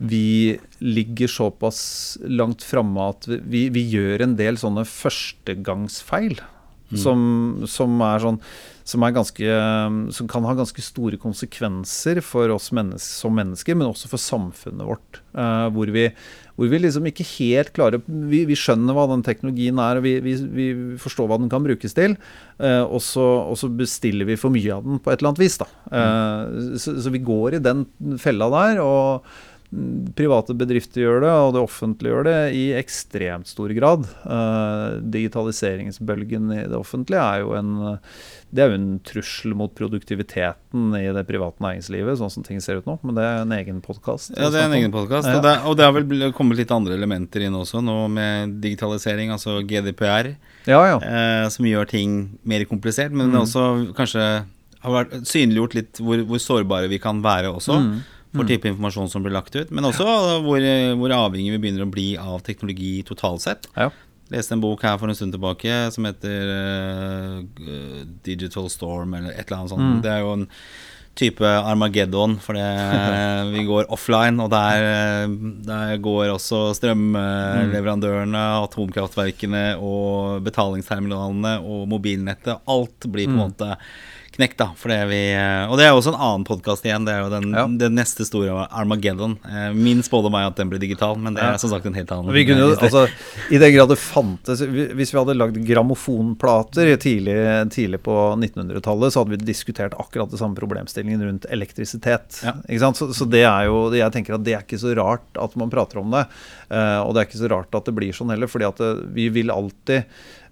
vi ligger såpass langt framme at vi, vi gjør en del sånne førstegangsfeil. Som, som, er sånn, som, er ganske, som kan ha ganske store konsekvenser for oss mennesker, som mennesker, men også for samfunnet vårt. Uh, hvor, vi, hvor vi liksom ikke helt klarer Vi, vi skjønner hva den teknologien er, og vi, vi, forstår hva den kan brukes til. Uh, og, så, og, så, bestiller vi for mye av den på et eller annet vis. Da. Uh, så, så vi går i den fella der. og Private bedrifter gjør det, og det offentlige gjør det i ekstremt stor grad. Uh, digitaliseringsbølgen i det offentlige er jo en, det er jo en trussel mot produktiviteten i det private næringslivet, sånn som ting ser ut nå. Men det er en egen podkast. Ja, det er en egen podkast. Ja. Og, det- og det har vel kommet litt andre elementer inn også, nå med digitalisering, altså GDPR, Ja, ja. eh, som gjør ting mer komplisert, men Mm. også kanskje har vært synliggjort litt hvor, hvor sårbare vi kan være også. Mm. For type informasjon som blir lagt ut. Men også hvor, hvor avhengig vi begynner å bli av teknologi totalt sett. ja. leste en bok her for en stund tilbake som heter uh, Digital Storm, eller et eller annet sånt. Mm. Det er jo en type Armageddon, for det, vi går offline, og der, eh, der går også strømleverandørene, atomkraftverkene og betalingsterminalene og mobilnettet. Alt blir på en Mm. Knekt, da. For det vi, eh, og det er også en annen podkast igjen. Det er jo den, Ja. den neste store Armageddon. Eh, Min spådom er at den blir digital, men det er som sagt en helt annen Vi kunne altså, I den grad det fantes Hvis vi hadde lagd grammofonplater tidlig, tidlig på 1900-tallet, så hadde vi diskutert akkurat det samme problemstillingen rundt elektrisitet. Ja. Ikke sant? Så, så det er jo Jeg tenker at det er ikke så rart at man prater om det. eh, og det er ikke så rart at det blir sånn heller, fordi at vi vil alltid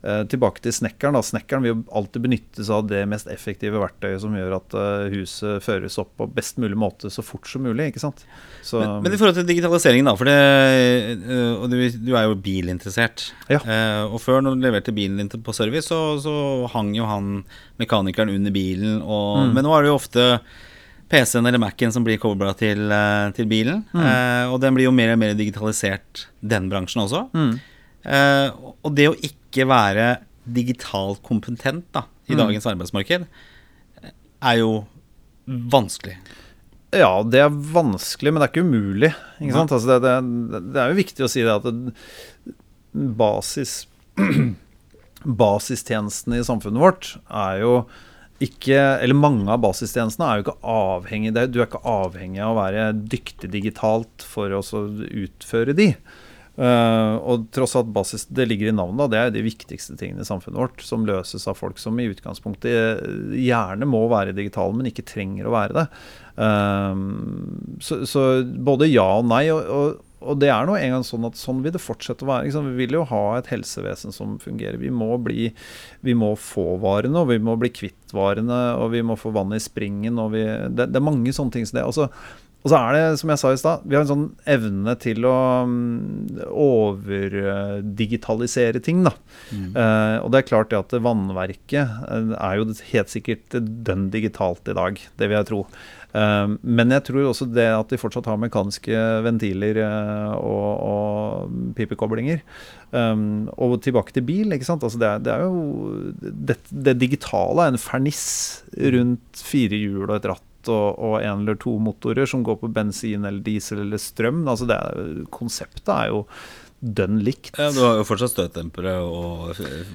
tilbake til snekkeren. da, Snekkeren vil alltid benytte seg av det mest effektive verktøyet som gjør at eh, huset føres opp på best mulig måte så fort som mulig. ikke sant? Så, Men, men i forhold til digitaliseringen, da. For det, øh, og du, du er jo bilinteressert. Ja. Eh, og før, når du leverte bilen din på service, så, så hang jo han mekanikeren under bilen. Og, Mm. Men nå er det jo ofte PC-en eller Mac-en som blir kobla til, eh, til bilen. Mm. Eh, og den blir jo mer og mer digitalisert, den bransjen også. Mm. Eh, og det å ikke være digitalt kompetent da, i Mm. dagens arbeidsmarked, er jo vanskelig. Ja, det er vanskelig, men det er ikke umulig. Ikke sant? Altså det, det, det er jo viktig å si det at det, basis basistjenestene i samfunnet vårt er jo ikke Eller mange av basistjenestene er jo ikke avhengig Du er ikke avhengig av å være dyktig digitalt for å utføre de. Eh, og tross at basis, det ligger i navnet, det er jo de viktigste tingene i samfunnet vårt, som løses av folk som i utgangspunktet gjerne må være digitale, men ikke trenger å være det. Uh, så, så både ja og nei. og, og og det er nå engang sånn at sånn vil det fortsette å være. Vi vil jo ha et helsevesen som fungerer. Vi må, bli, vi må få varene, og vi må bli kvitt varene, og vi må få vannet i springen. Vi, det, det er mange sånne ting som det. Og så, og så er det, som jeg sa i stad, vi har en sånn evne til å um, overdigitalisere ting, da. Eh, og det er klart det at vannverket eh, er jo helt sikkert dønn digitalt i dag, det vil jeg tro. Eh, men jeg tror også det at de fortsatt har mekaniske ventiler og, og pipekoblinger. Um, og tilbake til bil. ikke sant? Altså det, er, det er jo det, det digitale er en ferniss rundt fire hjul og et ratt og, og en eller to motorer som går på bensin eller diesel eller strøm. Altså det konseptet er jo dønn likt. Ja, du har jo fortsatt støtdempere og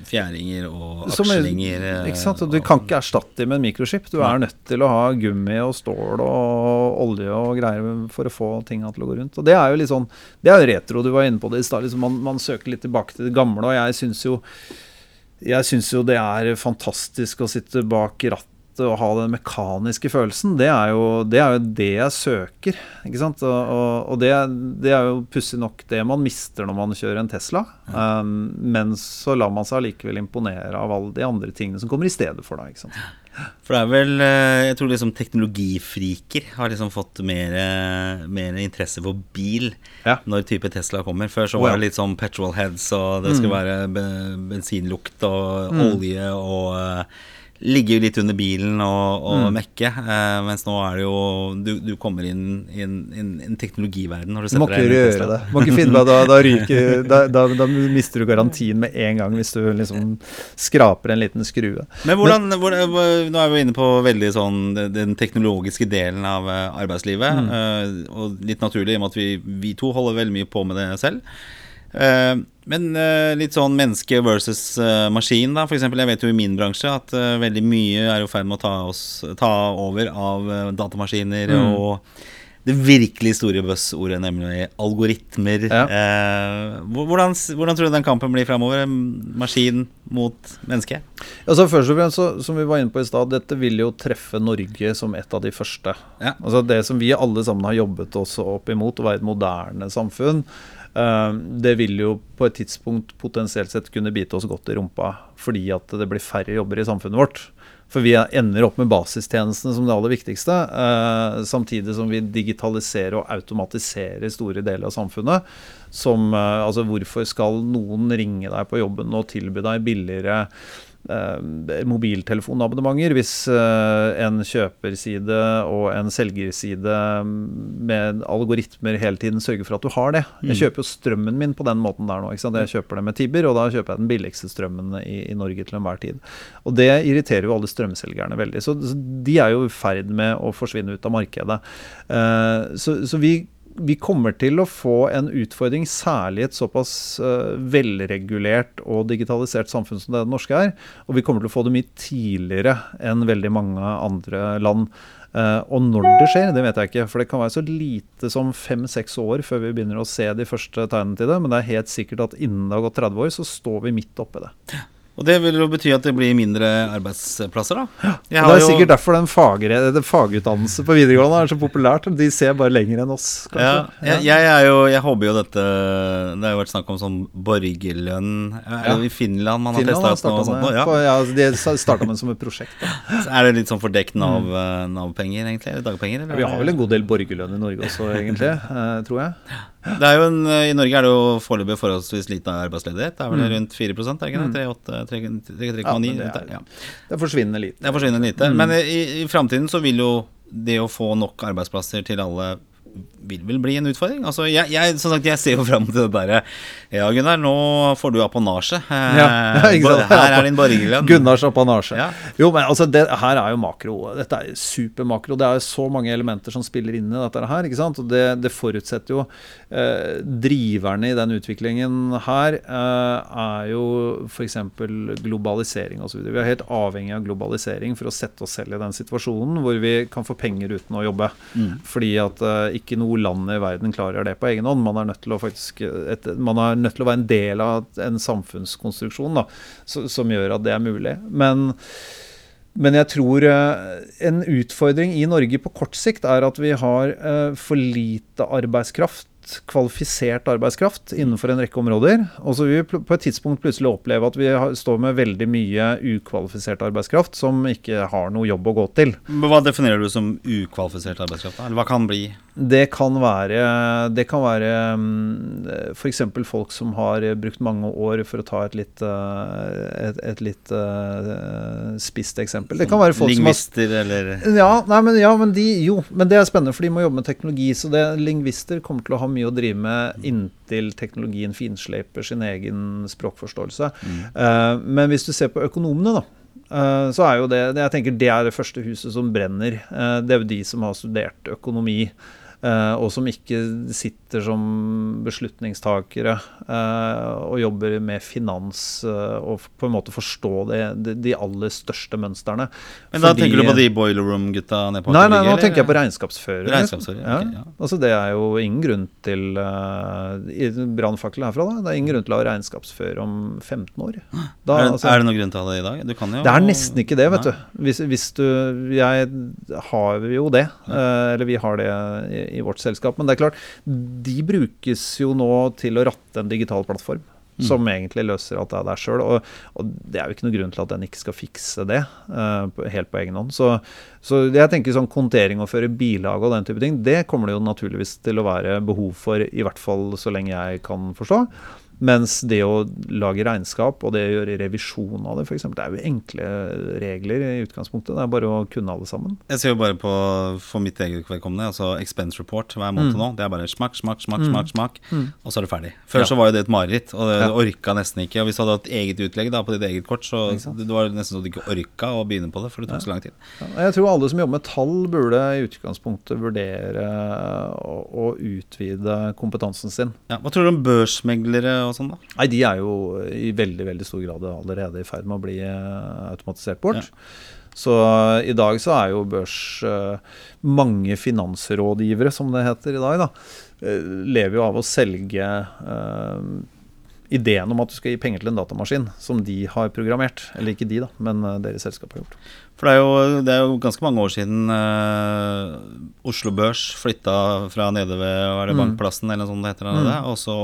fjæringer og er- akslinger. eh, Ikke sant? Og du kan ikke erstatte dem med en mikroskip. Du er nødt til å ha gummi og stål og olje og greier for å få tinga til å gå rundt. Og det er jo litt sånn Det er jo retro, du var inne på det i stad. Liksom man, man søker litt tilbake til det gamle, og jeg syns jo jeg syns jo det er fantastisk å sitte bak rattet og ha den mekaniske følelsen. Det er jo det, er jo det jeg søker. ikke sant? Og, og, og det, det er jo pussig nok det man mister når man kjører en Tesla. Um, men så lar man seg allikevel imponere av alle de andre tingene som kommer i stedet for deg. ikke sant? For det er vel eh, Jeg tror liksom teknologifriker har liksom fått mer, eh, mer interesse for bil Ja. når type Tesla kommer. Før så var det litt sånn petrolheads, og det skulle være bensinlukt og olje og eh, Ligge litt under bilen og, og mekke. eh, mens nå er det jo Du, du kommer inn i en, en, en teknologiverden når du setter deg inn i Tesla. det. Må ikke finne på da, da, ryker, da, da, da mister du garantien med en gang hvis du liksom skraper en liten skrue. Men hvordan, hvordan, hvor- Nå er vi inne på veldig sånn den- teknologiske delen av eh, arbeidslivet. eh, og litt naturlig i og med at vi, vi to holder veldig mye på med det selv. Eh, men eh, litt sånn menneske versus eh, maskin, da. For eksempel, jeg vet jo i min bransje at veldig mye er i ferd med å ta, oss, ta over av datamaskiner datamaskiner og det virkelig store buzzordet, nemlig algoritmer. Ja. Eh, hvordan, hvordan tror du den kampen blir framover? Maskin mot menneske? Altså Først og fremst, så, som vi var inne på i stad, dette vil jo treffe Norge som et av de første. Ja. Altså Det som vi alle sammen har jobbet oss opp imot, å være et moderne samfunn, det vil jo på et tidspunkt potensielt sett kunne bite oss godt i rumpa fordi at det blir færre jobber i samfunnet vårt. For vi ender opp med basistjenestene som det aller viktigste, eh, samtidig som vi digitaliserer og automatiserer store deler av samfunnet. Som, eh, altså Hvorfor skal noen ringe deg på jobben og tilby deg billigere mobiltelefonabonnementer hvis eh, en kjøperside og en selgerside med algoritmer hele tiden sørger for at du har det. Jeg kjøper jo strømmen min på den måten der nå. ikke sant? Jeg kjøper det med Tibber, og da kjøper jeg den billigste strømmen i, i Norge til enhver tid. Og det irriterer jo alle strømselgerne veldig. Så, så de er jo i ferd med å forsvinne ut av markedet. Eh, så, så vi vi kommer til å få en utfordring, særlig i et såpass eh, velregulert og digitalisert samfunn som det norske er. Og vi kommer til å få det mye tidligere enn veldig mange andre land. Eh, og når det skjer, det vet jeg ikke. For det kan være så lite som fem-seks år før vi begynner å se de første tegnene til det. Men det er helt sikkert at innen det har gått 30 år, så står vi midt oppi det. Og det vil jo bety at det blir mindre arbeidsplasser, da. Det er sikkert derfor den fagre, fagutdannelse på videregående er så populært. De ser bare lenger enn oss, Ja, jeg, jeg er jo Jeg håper jo dette Det har jo vært snakk om sånn borgerlønn Er Ja. i Finland man har testa ut noe sånt? nå? Ja. ja, de starta med som et prosjekt. Da. Er det litt sånn fordekt Nav, eh, Nav-penger, egentlig? Dagpenger? Eller? Vi har vel en god del borgerlønn i Norge også, egentlig. Eh, tror jeg. Det er jo en, I Norge er det jo foreløpig forholdsvis lite arbeidsledighet. Det er vel Mm. rundt 4 er det ikke det? 3,8, 3,9? Ja, det er- ja. Det forsvinner lite. Det forsvinner lite. Mm. Men i, i framtiden så vil jo det å få nok arbeidsplasser til alle vil vel bli en utfordring. Altså, jeg, jeg, som sagt, jeg ser jo fram til det derre Ja, Gunnar, nå får du apanasje. Eh, Ja, ja. Her er din borgerlønn. Gunnars apanasje. Ja. Jo, men altså, det her er jo makro. Dette er supermakro. Det er jo så mange elementer som spiller inn i dette her. ikke sant? Og det, det forutsetter jo eh, Driverne i den utviklingen her eh, er jo f.eks. globalisering osv. Vi er helt avhengig av globalisering for å sette oss selv i den situasjonen hvor vi kan få penger uten å jobbe. Mm. Fordi at eh, ikke noe land i verden klarer det på egen hånd. Man er nødt til å faktisk et, er nødt til å være en del av en samfunnskonstruksjon da, som gjør at det er mulig. Men men jeg tror eh, en utfordring i Norge på kort sikt er at vi har eh, for lite arbeidskraft, kvalifisert arbeidskraft, innenfor en rekke områder. Og så vil vi på et tidspunkt plutselig oppleve at vi står med veldig mye ukvalifisert arbeidskraft som ikke har noe jobb å gå til. Hva definerer du som ukvalifisert arbeidskraft? Eller hva kan bli? Det kan være, det kan være f.eks. folk som har brukt mange år for å ta et litt, eh, et, et litt eh, spisst eksempel. Det kan være folk som har Lingvister eller ja, nei, men, ja, men de Jo, men det er spennende, for de må jobbe med teknologi. Så det, lingvister kommer til å ha mye å drive med inntil teknologien finsleiper sin egen språkforståelse. Eh, men hvis du ser på økonomene, da. eh, så er jo det, det Jeg tenker det er det første huset som brenner. Eh, det er jo de som har studert økonomi. Eh, og som ikke sitter som beslutningstakere eh, og jobber med finans eh, og på en måte forstå det, de, de aller største mønsterne. Men da Fordi- tenker du på de boiler room-gutta nede på Nei, nei, nå tenker jeg på regnskapsførere. regnskapsfører. Ja. ok, ja. Altså Det er jo ingen grunn til uh, Brannfakkel herfra, da. Det er ingen grunn til å ha regnskapsfører om 15 år. Da, er, det, altså, er det noen grunn til å ha det i dag? Du kan jo det er nesten ikke det, vet Nei. du. Hvis, hvis du Jeg har jo det. Uh, eller vi har det i, i vårt selskap. Men det er klart, de brukes jo nå til å ratte en digital plattform. Mm. Som egentlig løser alt det der sjøl. Og, og det er jo ikke noe grunn til at den ikke skal fikse det uh, helt på egen hånd. Så, så jeg tenker sånn kontering og føre bilag og den type ting, det kommer det jo naturligvis til å være behov for, i hvert fall så lenge jeg kan forstå. Mens det å lage regnskap og det å gjøre revisjon av det, f.eks., det er jo enkle regler i utgangspunktet. Det er bare å kunne alle sammen. Jeg ser jo bare på for mitt eget vedkommende, altså expense report hver måned Mm. nå. Det er bare smakk, smakk, smakk, Mm. smakk, smakk, Mm. og så er det ferdig. Før Ja. så var jo det et mareritt, og det, Ja. orka nesten ikke. Og hvis du hadde hatt eget utlegg da på ditt eget kort, så det var det nesten så du ikke orka å begynne på det, for det tok Ja. så lang tid. Jeg tror alle som jobber med tall, burde i utgangspunktet vurdere å, å utvide kompetansen sin. Ja, hva tror du om børsmeglere og sånn, da? Nei, de er jo i veldig veldig stor grad allerede i ferd med å bli eh, automatisert bort. Ja. Så eh, i dag så er jo børs eh, Mange finansrådgivere, som det heter i dag, da, lever jo av å selge ideen om at du skal gi penger til en datamaskin som de har programmert. Eller ikke de, da, men eh, deres selskap har gjort. For det er jo, det er jo ganske mange år siden eh, Oslo Børs flytta fra nede ved Mm. Bankplassen eller noe sånt det heter, mm. og så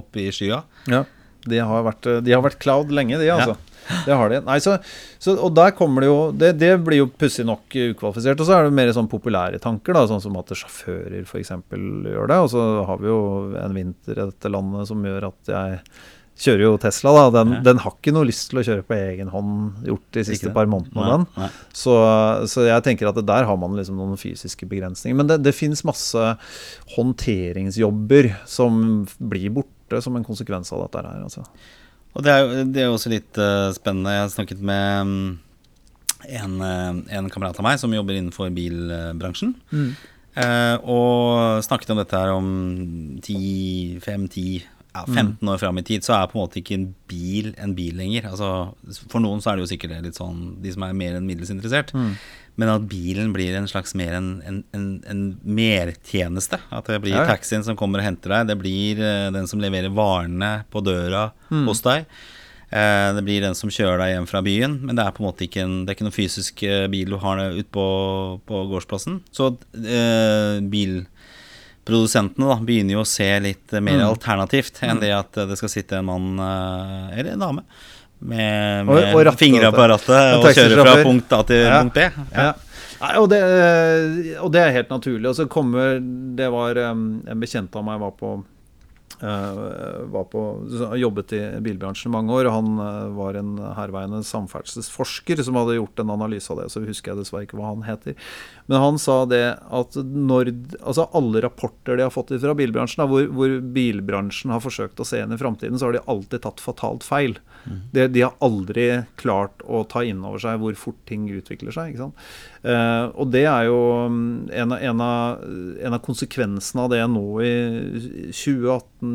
opp i skya. Ja, de har vært, de har vært cloud lenge, de, altså. Det har de. Nei, så, så, og der kommer det jo Det, det blir jo pussig nok ukvalifisert. Og så er det mer sånn populære tanker, da, sånn som at sjåfører f.eks. gjør det. Og så har vi jo en vinter i dette landet som gjør at jeg kjører jo Tesla. da Den, Ja. den har ikke noe lyst til å kjøre på egen hånd, gjort de siste par månedene. den Nei, nei. så, så jeg tenker at der har man liksom noen fysiske begrensninger. Men det, det fins masse håndteringsjobber som blir borte som en konsekvens av dette her. Altså. Og det er jo det er jo også litt uh, spennende. Jeg har snakket med um, en, eh, en kamerat av meg som jobber innenfor bilbransjen. Eh, og snakket om dette her om 10, 5, 10, ja, 15 år fram i tid, så er på en måte ikke en bil en bil lenger. Altså, for noen så er det jo sikkert litt sånn, de som er mer enn middels interessert. Men at bilen blir en slags mer en, en, en, en mertjeneste. At det blir Ja, ja. taxien som kommer og henter deg. Det blir uh, den som leverer varene på døra hos deg. Eh, det blir den som kjører deg hjem fra byen, men det er på en måte ikke, en, det er ikke noen fysisk eh, bil du har ute på, på gårdsplassen. Så eh, bilprodusentene da begynner jo å se litt mer Mm. alternativt enn Mm. det at det skal sitte en mann eh, eller en dame med, med og og fingra på rattet og kjøre fra punkt A til Ja. punkt B. Ja. Nei, og, det, og det er helt naturlig. Og så kommer Det var um, en bekjent av meg var på eh, var på, jobbet i bilbransjen i mange år. og Han eh, var en herværende samferdselsforsker som hadde gjort en analyse av det. Så husker jeg dessverre ikke hva han heter. Men han sa det at når altså alle rapporter de har fått fra bilbransjen, hvor, hvor bilbransjen har forsøkt å se inn i framtiden, så har de alltid tatt fatalt feil. De, de har aldri klart å ta inn over seg hvor fort ting utvikler seg. Eh, og det er jo mm, en av, en, av, en av konsekvensene av det nå i 2018,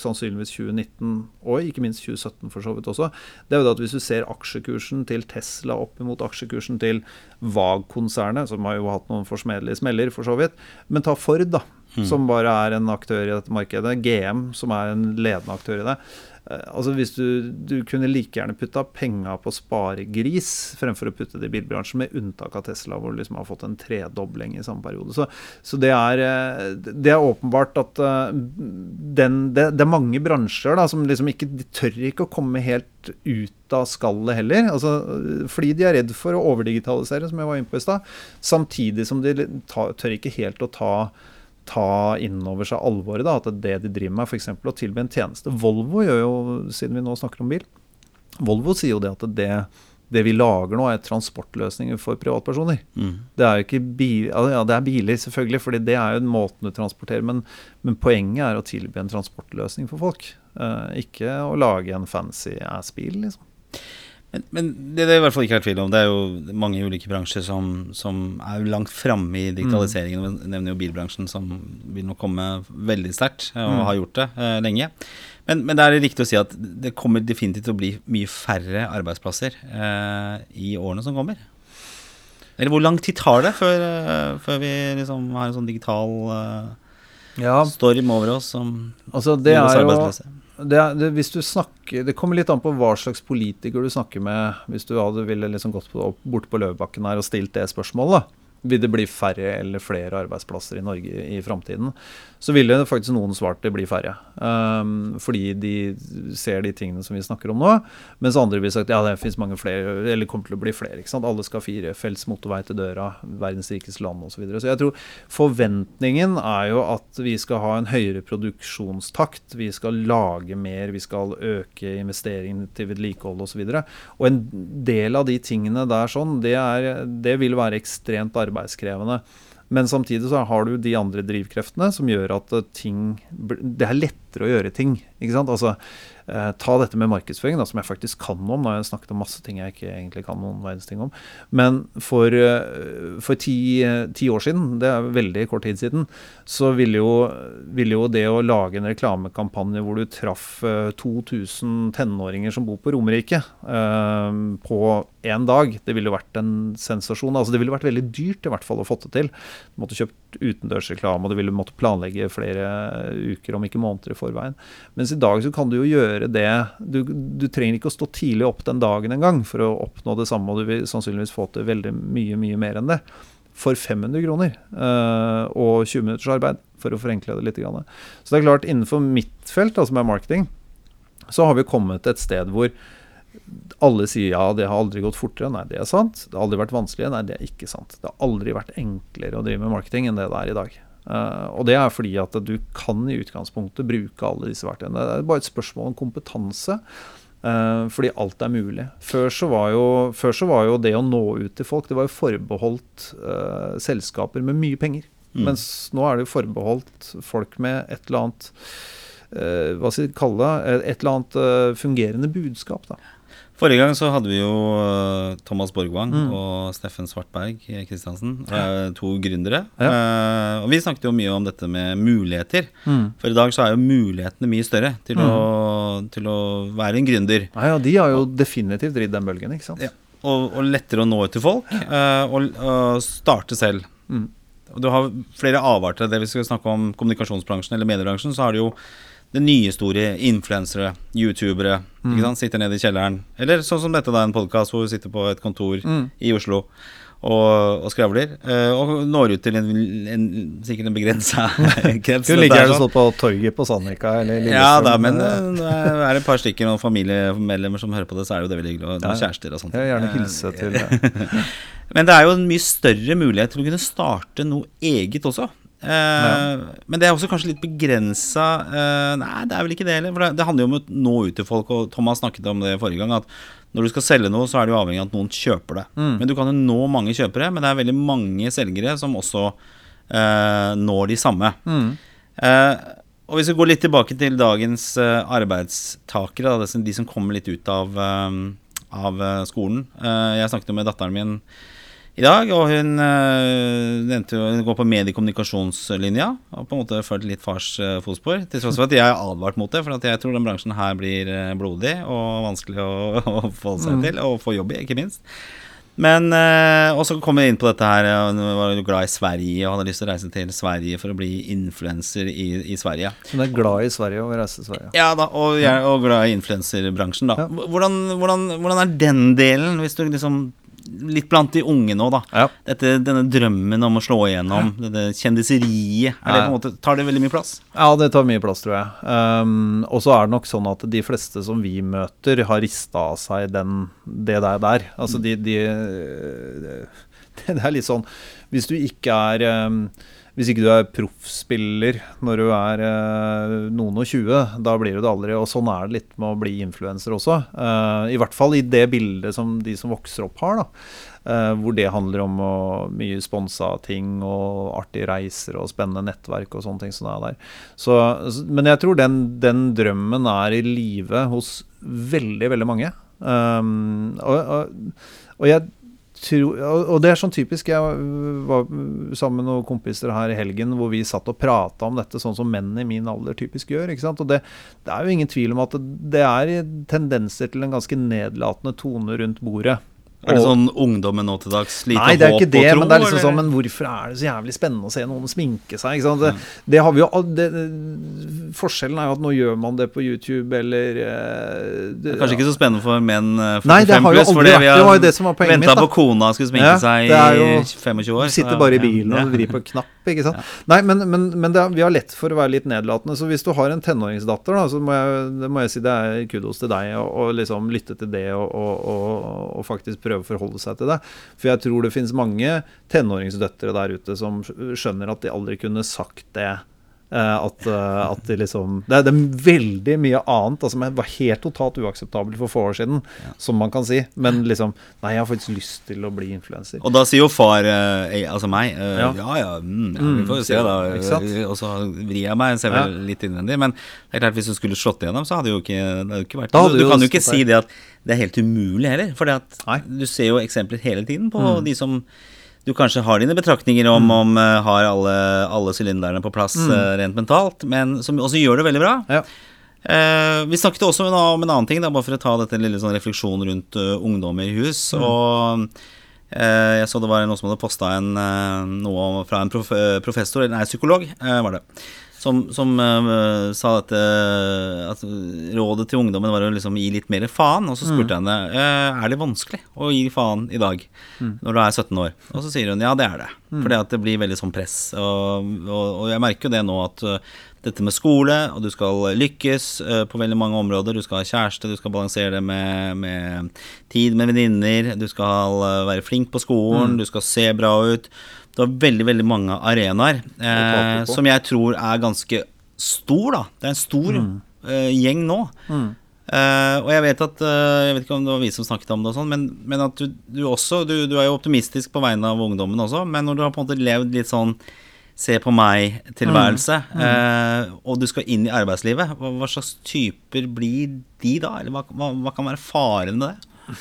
sannsynligvis 2019 og ikke minst 2017 for så vidt også. Det er jo det at hvis du ser aksjekursen til Tesla opp mot aksjekursen til VAG-konsernet, som har jo hatt noen forsmedelige smeller for så vidt, men ta Ford, da. Som bare er en aktør i dette markedet. GM, som er en ledende aktør i det. Eh, Altså hvis du, du kunne like gjerne putta penga på sparegris fremfor å putte det i bilbransjen, med unntak av Tesla, hvor du liksom har fått en tredobling i samme periode. Så, så det, er, eh, det er åpenbart at eh, den, det, det er mange bransjer da, som liksom ikke de tør ikke å komme helt ut av skallet heller. Altså, fordi de er redd for å overdigitalisere, som jeg var inne på i stad. Samtidig som de tør ikke helt å ta ta inn over seg alvoret. da, At det de driver med, f.eks. å tilby en tjeneste. Volvo gjør jo, siden vi nå snakker om bil, Volvo sier jo det at det, det vi lager nå, er transportløsninger for privatpersoner. Mm. Det er jo ikke bil, ja, det er biler, selvfølgelig, fordi det er jo måten du transporterer. Men, men poenget er å tilby en transportløsning for folk. Eh, ikke å lage en fancy ass-bil, liksom. Men, men det det er i hvert fall ikke er tvil om, det er jo mange ulike bransjer som, som er langt framme i digitaliseringen. Vi nevner jo bilbransjen, som vil nok komme veldig sterkt, og Mm. har gjort det eh, lenge. Men, men det er riktig å si at det kommer definitivt til å bli mye færre arbeidsplasser eh, i årene som kommer. Eller hvor lang tid tar det før, eh, før vi liksom har en sånn digital eh, Ja, storm over oss som altså det er jo? Det, det, hvis du snakker, det kommer litt an på hva slags politiker du snakker med. Hvis du hadde ville liksom gått på, bort på Løvebakken her og stilt det spørsmålet. Vil det bli færre eller flere arbeidsplasser i Norge i, framtiden? Så ville faktisk noen svart det blir færre. Um, fordi de ser de tingene som vi snakker om nå. Mens andre ville sagt ja, det fins mange flere, eller kommer til å bli flere. ikke sant? Alle skal ha firefelts motorvei til døra, verdens rikeste land osv. Så, videre. så jeg tror forventningen er jo at vi skal ha en høyere produksjonstakt. Vi skal lage mer, vi skal øke investeringene til vedlikehold osv. Og, så og en del av de tingene der sånn, det, er, det vil være ekstremt arbeidskrevende. Men samtidig så har du de andre drivkreftene som gjør at eh, ting Det er lettere å gjøre ting. ikke sant? Altså, eh, Ta dette med markedsføring, da, som jeg faktisk kan om. Har jeg snakket om masse ting jeg ikke egentlig kan noen verdens ting om. Men for, eh, for ti, eh, ti år siden, det er veldig kort tid siden, så ville jo, ville jo det å lage en reklamekampanje hvor du traff eh, 2000 tenåringer som bor på Romerike eh, på én dag, det ville jo vært en sensasjon. Altså Det ville vært veldig dyrt i hvert fall å få det til. Du måtte kjøpt utendørsreklame, og du ville måtte planlegge flere uker, om ikke måneder i forveien. Mens i dag så kan du jo gjøre det Du, du trenger ikke å stå tidlig opp den dagen engang for å oppnå det samme, og du vil sannsynligvis få til veldig mye, mye mer enn det. For 500 kroner eh, og 20 minutters arbeid, for å forenkle det litt. Grann. Så det er klart, innenfor mitt felt, som er marketing, så har vi kommet til et sted hvor alle sier ja, det har aldri gått fortere. Nei, det er sant. Det har aldri vært vanskeligere. Nei, det er ikke sant. Det har aldri vært enklere å drive med marketing enn det det er i dag. Uh, og det er fordi at du kan i utgangspunktet bruke alle disse verktøyene. Det er bare et spørsmål om kompetanse. Uh, fordi alt er mulig. Før så, var jo, før så var jo det å nå ut til folk Det var jo forbeholdt uh, selskaper med mye penger. Mm. Mens nå er det jo forbeholdt folk med et eller annet Hva skal vi kalle det? Et eller annet fungerende budskap. da Forrige gang så hadde vi jo eh, Thomas Borgvang Mm. og Steffen Svartberg Kristiansen, to gründere. Ja. Eh, og vi snakket jo mye om dette med muligheter. For i dag så er jo mulighetene mye større til, å, til å være en gründer. Ja, ja, de har jo definitivt ridd den bølgen, ikke sant. Ja. Og, og lettere å nå ut til folk, eh, og, og starte selv. Mm. Du har flere avarter. Det vi skal snakke om kommunikasjonsbransjen eller mediebransjen, så har du jo det nye store influensere, youtubere, Mm. sitter nede i kjelleren. Eller sånn som dette, da, en podkast hvor vi sitter på et kontor Mm. i Oslo og, og skravler. eh, og når ut til en, en, sikkert en begrensa krets. Skulle ligger er gjerne sånn. stått på torget på Sandvika eller Ja da, men Eh, eh, det er et par stykker og familiemedlemmer som hører på det, så er det jo det veldig hyggelig. Og Ja, kjærester og sånt. Jeg vil gjerne hilse til det. Men det er jo en mye større mulighet til å kunne starte noe eget også. Eh, Men det er også kanskje litt begrensa eh, Nei, det er vel ikke det heller. For det, det handler jo om å nå ut til folk, og Thomas snakket om det forrige gang. At når du skal selge noe, så er det jo avhengig av at noen kjøper det. Mm. Men du kan jo nå mange kjøpere, men det er veldig mange selgere som også eh, når de samme. mm. Eh, og hvis vi går litt tilbake til dagens eh, arbeidstakere, da, de som kommer litt ut av, eh, av skolen. Eh, jeg snakket jo med datteren min i dag, og hun eh, nevnte jo hun går på mediekommunikasjonslinja. Og på en måte fulgt litt fars eh, fotspor, til tross for at jeg har advart mot det. For jeg tror den bransjen her blir eh, blodig og vanskelig å, å forholde seg til, og få jobb i, ikke minst. Men Og så kom vi inn på dette her. Hun var jo glad i Sverige og hadde lyst til å reise til Sverige for å bli influenser i, i Sverige. Hun er glad i Sverige og vil reise til Sverige. Ja da, og, og glad i influenserbransjen, da. Ja. Hvordan, hvordan, hvordan er den delen, hvis du liksom Litt blant de unge nå, da. Ja. Dette, denne drømmen om å slå igjennom, dette kjendiseriet, er det Ja. på en måte, tar det veldig mye plass? Ja, det tar mye plass, tror jeg. Um, og så er det nok sånn at de fleste som vi møter, har rista av seg den, det der der. Altså de, de Det er litt sånn Hvis du ikke er um, hvis ikke du er proffspiller når du er eh, noen og 20, da blir du det aldri. Og sånn er det litt med å bli influenser også. Eh, I hvert fall i det bildet som de som vokser opp har. da. Eh, hvor det handler om å, mye sponsa ting og artige reiser og spennende nettverk og sånne ting som det er der. Så- men jeg tror den, den drømmen er i live hos veldig, veldig mange. Um, og, og, og jeg tror, og og det er sånn typisk Jeg var sammen med noen kompiser her i helgen hvor vi satt og prata om dette, sånn som menn i min alder typisk gjør. ikke sant? Og det, det er jo ingen tvil om at det, det er tendenser til en ganske nedlatende tone rundt bordet. Er det sånn ungdommen nå til dags? Lite Nei, det er ikke det, tro, men det er liksom sånn Men hvorfor er det så jævlig spennende å se noen sminke seg? Det, det har vi jo det, Forskjellen er jo at nå gjør man det på YouTube eller eh, Det Kanskje ikke så spennende for menn eh, 45 Nei, det har jo pluss, aldri vært- vi det var har jo det som var poenget mitt, på kona skulle sminke Ja, seg er i jo- 25 år. Sitter bare i bilen ja. og vrir på en knapp, ikke sant. Nei, men, men, men det, er- vi har lett for å være litt nedlatende. Så hvis du har en tenåringsdatter, da, så må jeg, det må jeg si det er kudos til deg å liksom lytte til det og, og, og, og faktisk prøve å forholde seg til det. For jeg tror det finnes mange tenåringsdøtre der ute som skjønner at de aldri kunne sagt det. Eh, At, eh, at de liksom det er, det er veldig mye annet altså, som var helt totalt uakseptabelt for få år siden, som man kan si. Men liksom Nei, jeg har faktisk lyst til å bli influenser. Og da sier jo far, eh, altså meg, eh, ja Ja. ja, mm, ja, Mm, vi får jo se da. Og så vrir jeg meg, ser vel litt innvendig. Men det er klart hvis du skulle slått igjennom, så hadde jo ikke, det jo ikke vært Du jo kan jo ikke si det at det er helt umulig heller. For du ser jo eksempler hele tiden på Mm. de som du kanskje har dine betraktninger om, om uh, har alle, alle sylinderne på plass Mm. uh, rent mentalt, men som også gjør det veldig bra. Ja. Uh, vi snakket også om en, om en annen ting, da, bare for å ta dette lille sånn refleksjon rundt ungdommer i hus. Og eh, jeg så det var noen som hadde posta noe fra en prof professor, eller nei, psykolog, var det. Som, som uh, sa dette at rådet til ungdommen var å liksom gi litt mer faen. Og så spurte jeg henne uh, er det vanskelig å gi faen i dag, når du er 17 år. Og så sier hun ja, det er det. Fordi at det blir veldig sånn press. Og, og, og jeg merker jo det nå at dette med skole, og du skal lykkes på veldig mange områder. Du skal ha kjæreste, du skal balansere det med, med tid med venninner, du skal være flink på skolen, du skal se bra ut. Du var veldig, veldig mange arenaer eh, som jeg tror er ganske stor, da. Det er en stor eh, gjeng nå. Eh, og jeg vet at eh, Jeg vet ikke om det var vi som snakket om det, og sånn men, men at du, du også du, du er jo optimistisk på vegne av ungdommen også, men når du har på en måte levd litt sånn Se på meg-tilværelse, eh, og du skal inn i arbeidslivet, hva, hva slags typer blir de da? Eller hva, hva, hva kan være faren med det?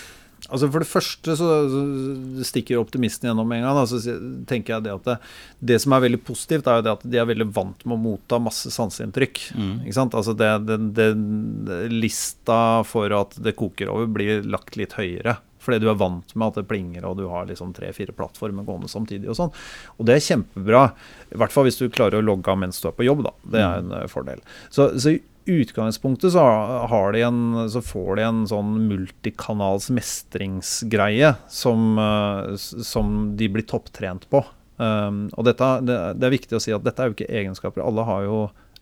Altså For det første så så stikker optimisten gjennom en gang. Da, så tenker jeg det at det, det som er veldig positivt, er jo det at de er veldig vant med å motta masse sanseinntrykk. Ikke sant? Altså det, det, Lista for at det koker over, blir lagt litt høyere. Fordi du er vant med at det plinger, og du har liksom tre-fire plattformer gående samtidig. Og sånn. Og det er kjempebra. I hvert fall hvis du klarer å logge av mens du er på jobb. da. Det er en eh, fordel. Så, så utgangspunktet så, har de en, så får de en sånn multikanals mestringsgreie som, eh, som de blir topptrent på. Um, og dette, det, det, er viktig å si at dette er jo ikke egenskaper. Alle har jo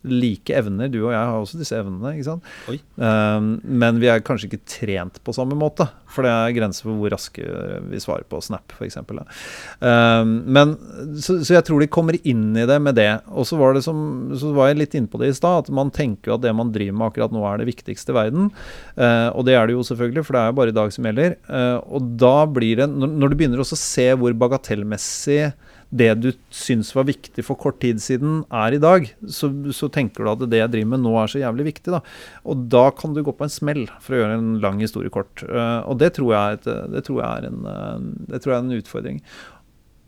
like evner. Du og jeg har også disse evnene. ikke sant? Um, men vi er kanskje ikke trent på samme måte. For det er grenser for hvor raske vi svarer på Snap, f.eks. Um, men, så, så, jeg tror de kommer inn i det med det. Og så var, det som, så var jeg litt inne på det i stad, at man tenker jo at det man driver med akkurat nå, er det viktigste i verden. Uh, og det er det jo selvfølgelig, for det er jo bare i dag som gjelder. Uh, og da blir det, når, når du begynner å se hvor bagatellmessig det du syns var viktig for kort tid siden, er i dag, så, så, tenker du at det jeg driver med nå, er så jævlig viktig. Da. Og da kan du gå på en smell, for å gjøre en lang historie kort. Uh, og det tror, jeg, det, tror er en, uh, det tror jeg er en utfordring.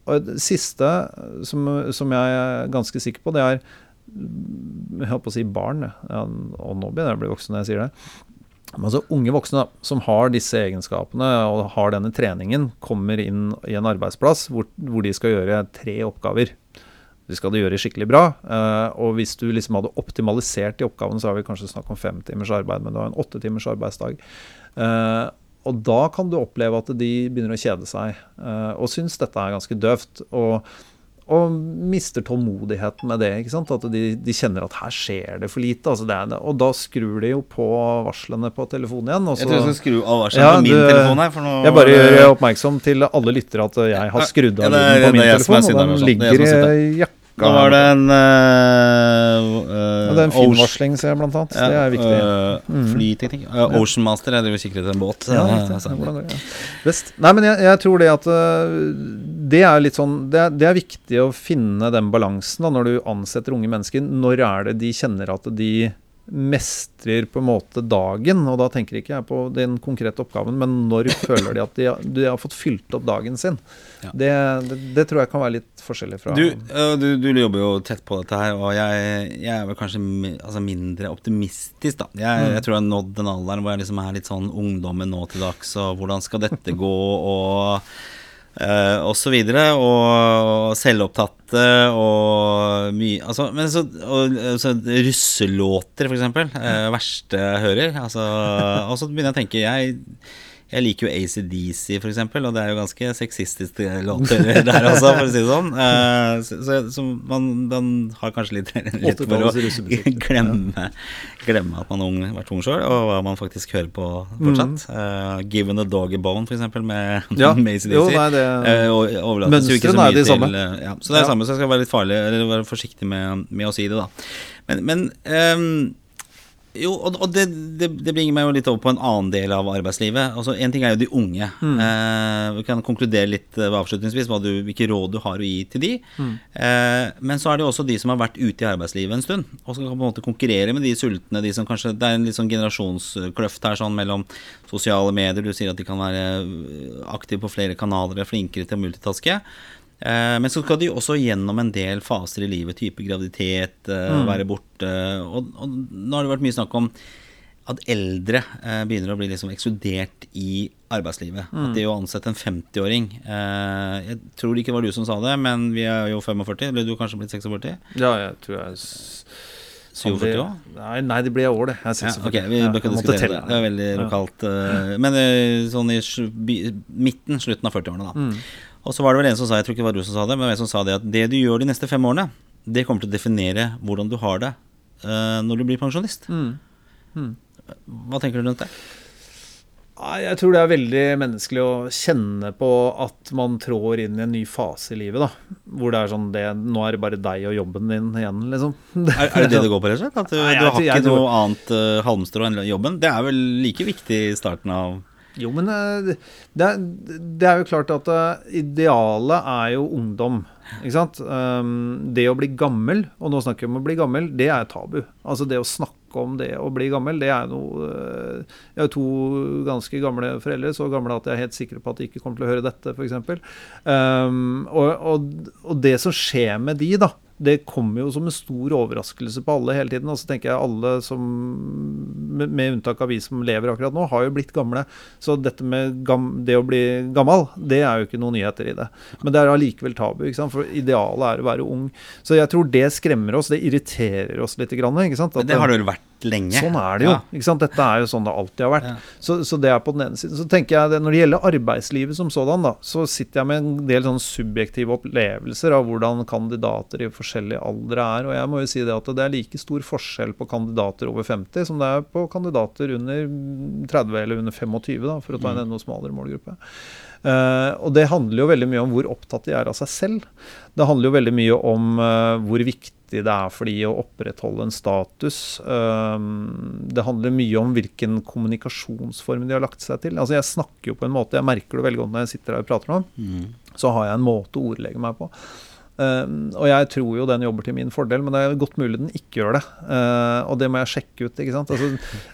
Og det siste som, som, jeg er ganske sikker på, det er jeg holdt på å si barn. Ja, og nå begynner jeg å bli voksen når jeg sier det. Altså Unge voksne som har disse egenskapene og har denne treningen, kommer inn i en arbeidsplass hvor, hvor de skal gjøre tre oppgaver. De skal det gjøre skikkelig bra. Uh, og hvis du liksom hadde optimalisert de oppgavene, så har vi kanskje snakk om fem timers arbeid, men du har en åtte timers arbeidsdag. Uh, og da kan du oppleve at de begynner å kjede seg uh, og syns dette er ganske døvt. Og og mister tålmodigheten med det. ikke sant? At de, de kjenner at her skjer det for lite. Altså det er, og da skrur de jo på varslene på telefonen igjen. jeg tror jeg skal skru av varslene ja, på min du, telefon her. Nå, jeg bare gjør oppmerksom til alle lyttere at jeg har skrudd av lyden på min telefon. Og den ligger i jakka da var det en uh, uh, ja, Det er en finvarsling, ser jeg, blant annet. Ja, det er viktig. Uh, mm. Flyteknikk. Uh, Ocean Master, jeg driver kikker etter en båt. Ja, altså. Best. Nei, men jeg, jeg, tror det at det er litt sånn det er, det er, viktig å finne den balansen da, når du ansetter unge mennesker. Når er det de kjenner at de mestrer på en måte dagen. Og da tenker ikke jeg på den konkrete oppgaven, men når føler de at de har, de har fått fylt opp dagen sin. Ja. Det, det, det, tror jeg kan være litt forskjellig fra Du, du, du jobber jo tett på dette her, og jeg, jeg er vel kanskje altså mindre optimistisk, da. Jeg, mm. jeg, tror jeg har nådd den alderen hvor jeg liksom er litt sånn ungdommen nå til dags, og hvordan skal dette gå, og Uh, så videre, og, selvopptatte og mye altså, men så, og, så Russelåter, for eksempel. Uh, verste jeg hører. Altså, og så begynner jeg å tenke Jeg jeg liker jo ACDC, for eksempel, og det er jo ganske sexistiske låter der også, for å si det sånn. Uh, så, så, så man, man, har kanskje litt, litt for å glemme, glemme at man har vært ung sjøl, og hva man faktisk hører på fortsatt. Uh, Given a dog a bone, for eksempel, med, ja. med ACDC. Jo, nei, det, uh, Mønstrene er de samme. Ja, så det er ja. samme, så jeg skal være litt farlig, eller være forsiktig med, med å si det, da. Men, men um, jo, og, og det, det, det, bringer meg jo litt over på en annen del av arbeidslivet. Altså, En ting er jo de unge. Mm. Eh, vi kan konkludere litt uh, avslutningsvis du, hvilke råd du har å gi til de. Mm. Eh, men så er det jo også de som har vært ute i arbeidslivet en stund, og skal på en måte konkurrere med de sultne. De som kanskje, det er en litt sånn generasjonskløft her sånn mellom sosiale medier. Du sier at de kan være aktive på flere kanaler, er flinkere til å multitaske. Eh, men så skal de også gjennom en del faser i livet, type graviditet, eh, mm. være borte. Og, og, nå har det vært mye snakk om at eldre eh, begynner å bli liksom ekskludert i arbeidslivet. Mm. At det å ansette en 50-åring eh, Jeg tror ikke det var du som sa det, men vi er jo 45. Ble du kanskje blitt 46? Ja, jeg tror jeg 47 òg? Nei, nei, det blir jeg år, det. Jeg ja, ok, vi bør ikke diskutere det. Det er veldig lokalt. Uh, men sånn i midten, slutten av 40-årene, da. Mm. Og så var det vel en som sa, jeg tror ikke det var du som sa det, men en som sa det at det du gjør de neste fem årene, det kommer til å definere hvordan du har det uh, når du blir pensjonist. Mm. Mm. Hva tenker du rundt det? Jeg tror det er veldig menneskelig å kjenne på at man trår inn i en ny fase i livet. da Hvor det er sånn det, Nå er det bare deg og jobben din igjen, liksom. Er, er det det det går på, rett og slett? At du, Nei, du har ikke tror... noe annet uh, halmstrå enn jobben? Det er vel like viktig i starten av jo, men eh, det det er, jo klart at eh, idealet er jo ungdom. Ikke sant? Um, det å bli gammel, og nå snakker vi om å bli gammel, det er tabu. Altså det å snakke om det å bli gammel, det er noe eh, Jeg har to ganske gamle foreldre, så gamle at jeg er helt sikker på at de ikke kommer til å høre dette, f.eks. Um, og, og, og det som skjer med de, da, det kommer jo som en stor overraskelse på alle hele tiden. Og så tenker jeg alle som, med, unntak av vi som lever akkurat nå, har jo blitt gamle. Så dette med gam, det å bli gammel, det er jo ikke noen nyheter i det. Men det er allikevel tabu, ikke sant? for idealet er å være ung. Så jeg tror det skremmer oss, det irriterer oss litt. Ikke sant? At, det har det vel vært lenge. Sånn er det jo. Ja. Dette er jo sånn det alltid har vært. Ja. Så, så det er på den ene siden. Så tenker jeg det, Når det gjelder arbeidslivet som sådan, da, så sitter jeg med en del sånn subjektive opplevelser av hvordan kandidater i forskjellige aldre er. Og jeg må jo si det at det er like stor forskjell på kandidater over 50 som det er på kandidater under 30 eller under 25, da, for å ta en enda smalere målgruppe. Eh, og det handler jo veldig mye om hvor opptatt de er av seg selv. Det handler jo veldig mye om eh, hvor viktig det er for de å opprettholde en status. Eh, det handler mye om hvilken kommunikasjonsform de har lagt seg til. Altså Jeg snakker jo på en måte, jeg merker det veldig godt når jeg sitter her og prater med dem, Mm. så har jeg en måte å ordlegge meg på. Eh, og jeg tror jo den jobber til min fordel, men det er godt mulig den ikke gjør det. Uh, og det må jeg sjekke ut. ikke sant? Altså,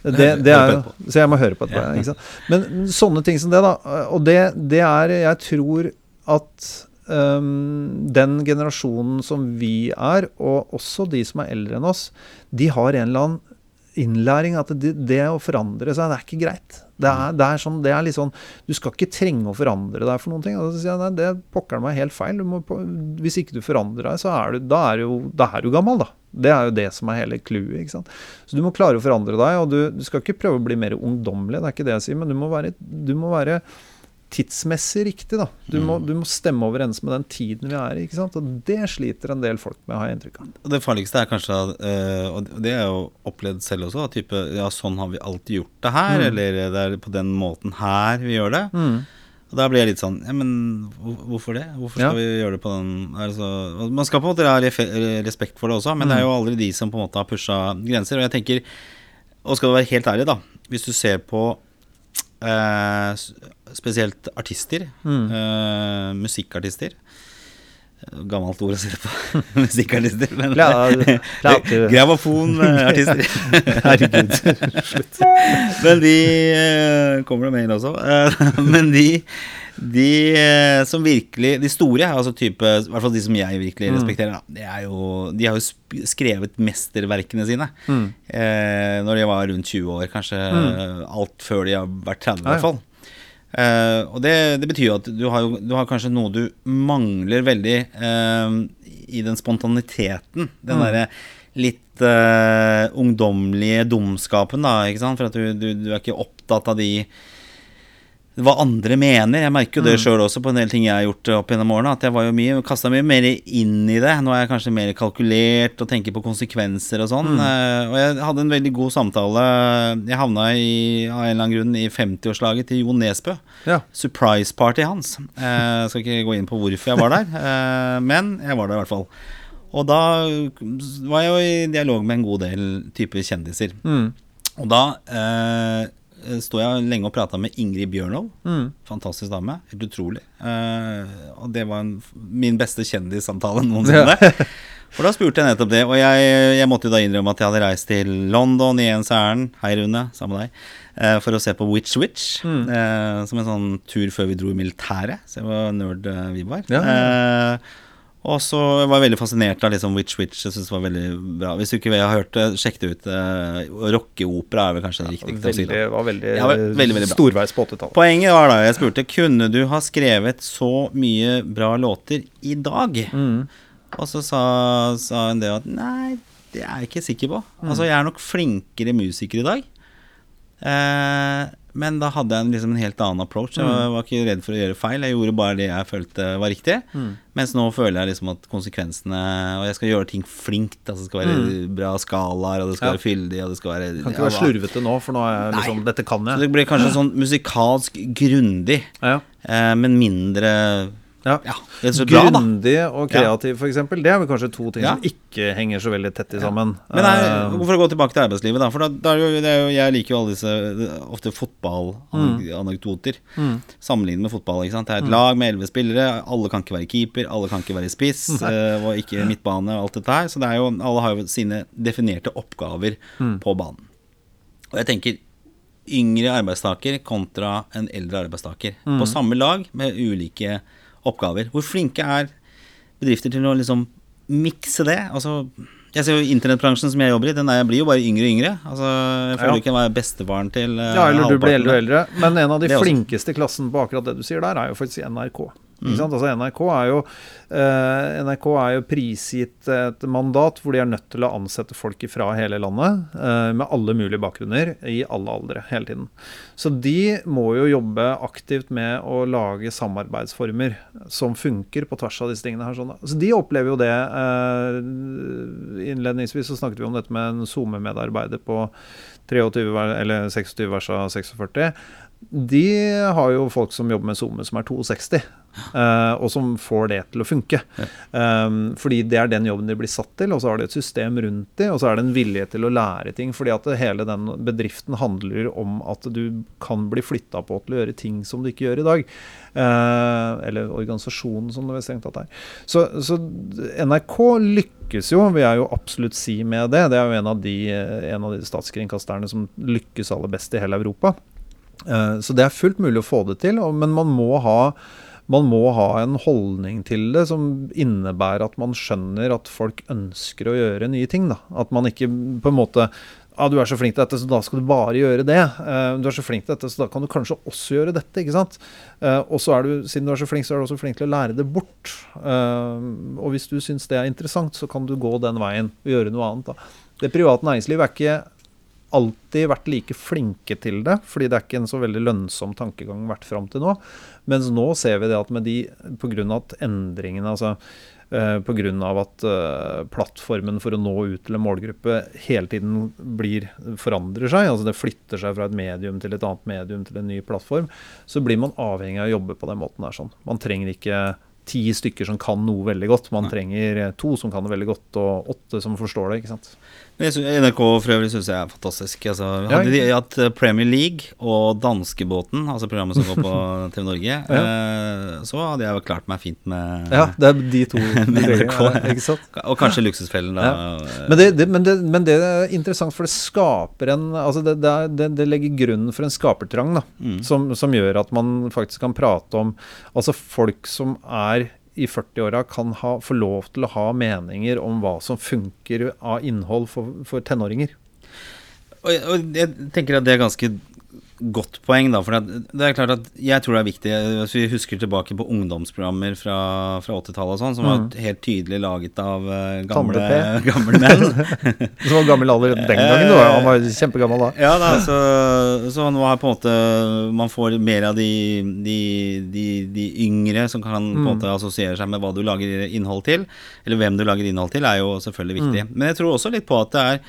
det, det er så jeg må høre på etterpå. ikke sant? Men men sånne ting som det, da. Og det, det er Jeg tror at um, den generasjonen som vi er, og også de som er eldre enn oss, de har en eller annen innlæring at det, det å forandre seg, det er ikke greit. Det er, det er sånn, det er litt sånn Du skal ikke trenge å forandre deg for noen ting. Og jeg nei, det pokker meg helt feil. Må, hvis ikke du forandrer deg, så er du, da er du da er du gammel, da. Det er jo det som er hele clouet. Så du må klare å forandre deg, og du, du skal ikke prøve å bli mer ungdommelig, det er ikke det jeg sier, men du må være, du må være tidsmessig riktig, da. Du må, du må stemme overens med den tiden vi er i, ikke sant. Og det sliter en del folk med, har jeg inntrykk av. Det farligste er kanskje, eh, og det har jeg jo opplevd selv også, at type Ja, sånn har vi alltid gjort det her, Mm. eller det er på den måten her vi gjør det. Og da blir jeg litt sånn Ja, men hvorfor det? Hvorfor skal Ja. vi gjøre det på den er det så, og Man skal på en måte ha respekt for det også, men det er jo aldri de som på en måte har pusha grenser. Og jeg tenker, og skal du være helt ærlig, da, hvis du ser på eh, spesielt artister, Mm. Uh, musikkartister Gammelt ord å si det på. Musikkartister. Men Gramofonartister. Herregud. Men de uh, Kommer det mail også? Uh, Men de de som virkelig De store, altså type I hvert fall de som jeg virkelig Mm. respekterer, da, det er jo, de har jo skrevet mesterverkene sine Mm. eh, når de var rundt 20 år. Kanskje eh, alt før de har vært 30, i ja. hvert fall. Eh, og det, det betyr jo at du har, du har kanskje noe du mangler veldig eh, i den spontaniteten. Den Mm. derre litt eh, ungdommelige dumskapen, da. Ikke sant? For at du, du, du er ikke opptatt av de hva andre mener. Jeg merker jo det Mm. sjøl også på en del ting jeg har gjort opp gjennom årene. At jeg var jo mye, kasta mye mer inn i det. Nå er jeg kanskje mer kalkulert og tenker på konsekvenser og sånn. Eh, og jeg hadde en veldig god samtale. Jeg havna i, av en eller annen grunn i 50-årslaget til Jon Nesbø. Ja. Surprise party hans. Uh, skal ikke gå inn på hvorfor jeg var der, uh, men jeg var der i hvert fall. Og da var jeg jo i dialog med en god del typer kjendiser. Mm. Og da eh, sto jeg lenge og prata med Ingrid Bjørnov. Mm. Fantastisk dame. Helt utrolig. Uh, og det var en, min beste kjendissamtale noensinne. For da spurte jeg nettopp det, og jeg, jeg måtte jo da innrømme at jeg hadde reist til London i ens ærend, hei Rune, sammen med deg, Uh, for å se på Witch Witch. Mm. Uh, som en sånn tur før vi dro i militæret. Så hvor var nerd eh, vi var. Ja, Eh, og så var jeg veldig fascinert av liksom Witch Witch. Jeg synes det var veldig bra. Hvis du ikke har hørt det, sjekk det ut. Eh, Rockeopera er vel kanskje det riktigste å si. Veldig, var veldig, Ja, ve- veldig, veldig storveis på 80-tallet. Poenget var da jeg spurte Kunne du ha skrevet så mye bra låter i dag. Mm. Og så sa, sa hun det at nei, det er jeg ikke sikker på. Altså Jeg er nok flinkere musiker i dag. Eh, men da hadde jeg en, liksom en helt annen approach. Jeg var, var ikke redd for å gjøre feil. Jeg gjorde bare det jeg følte var riktig. Mm. Mens nå føler jeg liksom at konsekvensene Og jeg skal gjøre ting flinkt. Altså det skal være bra skalaer, og det skal Ja. være fyldig, og det skal være Kan ikke være slurvete nå, for nå er jeg liksom Dette kan jeg. Så det blir kanskje sånn musikalsk grundig, Ja. eh, men mindre Ja. Ja. Grundig og kreativ, for eksempel Det er vel kanskje to ting Ja. som ikke henger så veldig tett i sammen. Men nei, Eh, for å gå tilbake til arbeidslivet, da. For da, da er jo, det er jo, jeg liker jo alle disse ofte fotballanekdoter. Mm. Sammenlignet med fotball. ikke sant? Det er et lag med elleve spillere. Alle kan ikke være keeper, alle kan ikke være spiss, mm. og ikke midtbane og alt dette her. Så det er jo, alle har jo sine definerte oppgaver Mm. på banen. Og jeg tenker yngre arbeidstaker kontra en eldre arbeidstaker. Mm. På samme lag med ulike oppgaver. Hvor flinke er bedrifter til å liksom mikse det? Altså, jeg ser jo internettbransjen som jeg jobber i, den er, blir jo bare yngre og yngre. Altså, jeg føler Ja. ikke jeg være bestefaren til uh, ja, eller du blir eldre og eldre. Men en av de flinkeste i klassen på akkurat det du sier der, er jo faktisk NRK. Sant? Altså NRK er, jo, eh, NRK er jo prisgitt et mandat hvor de er nødt til å ansette folk fra hele landet, eh, med alle mulige bakgrunner, i alle aldre, hele tiden. Så de må jo jobbe aktivt med å lage samarbeidsformer som funker på tvers av disse tingene her. Sånn. Så de opplever jo det. Eh, innledningsvis så snakket vi om dette med en SoMe-medarbeider på 23 eller 26 versa 46 de har jo folk som jobber med SoMe som er 62, uh, og som får det til å funke. Ja. Um, fordi det er den jobben de blir satt til, og så har de et system rundt dem og så er det en vilje til å lære ting. fordi at hele den bedriften handler om at du kan bli flytta på til å gjøre ting som du ikke gjør i dag. Uh, eller organisasjonen, som det strengt tatt er. Så, så NRK lykkes jo, vil jeg jo absolutt si med det. Det er jo en av de, en av de statskringkasterne som lykkes aller best i hele Europa. Eh, så det er fullt mulig å få det til, men man må ha man må ha en holdning til det som innebærer at man skjønner at folk ønsker å gjøre nye ting. Da. At man ikke på en måte ah, du er så flink til dette, så da skal du bare gjøre det. Uh, du er så flink til dette, så da kan du kanskje også gjøre dette. ikke sant? Uh, og så er du, siden du er så flink, så er du også flink til å lære det bort. Uh, og hvis du syns det er interessant, så kan du gå den veien og gjøre noe annet. da. Det private næringslivet er ikke alltid vært like flinke til det, fordi det er ikke en så veldig lønnsom tankegang vært fram til nå. Mens nå ser vi det at med de, pga. at endringene, altså eh, pga. at uh, plattformen for å nå ut til en målgruppe hele tiden blir, forandrer seg, altså det flytter seg fra et medium til et annet medium til en ny plattform, så blir man avhengig av å jobbe på den måten der. sånn. Man trenger ikke ti stykker som kan noe veldig godt. Man trenger to som kan det veldig godt, og åtte som forstår det. ikke sant? NRK for øvrig syns jeg er fantastisk. Altså, hadde de hatt eh, Premier League og Danskebåten, altså programmet som går på TV Norge, ja. eh, så hadde jeg klart meg fint med Ja, det er de to. med NRK. Ja, og kanskje Luksusfellen, da. Men det, det, men, det, men, det, er interessant, for det skaper en Altså det, det legger grunnen for en skapertrang, da, mm. som, som gjør at man faktisk kan prate om Altså folk som er i 40-åra kan ha, få lov til å ha meninger om hva som funker av innhold for, for tenåringer. Og, og jeg tenker at det er ganske godt poeng, da. For det er klart at jeg tror det er viktig Hvis vi husker tilbake på ungdomsprogrammer fra, fra 80-tallet og sånn, som mm. var helt tydelig laget av uh, gamle, gamle, menn. som var gammel alder den gangen, da. Han var kjempegammel da. Ja, da, så, så nå har på en måte Man får mer av de, de, de, de yngre som kan på en mm. måte assosiere seg med hva du lager innhold til. Eller hvem du lager innhold til, er jo selvfølgelig viktig. Mm. Men jeg tror også litt på at det er,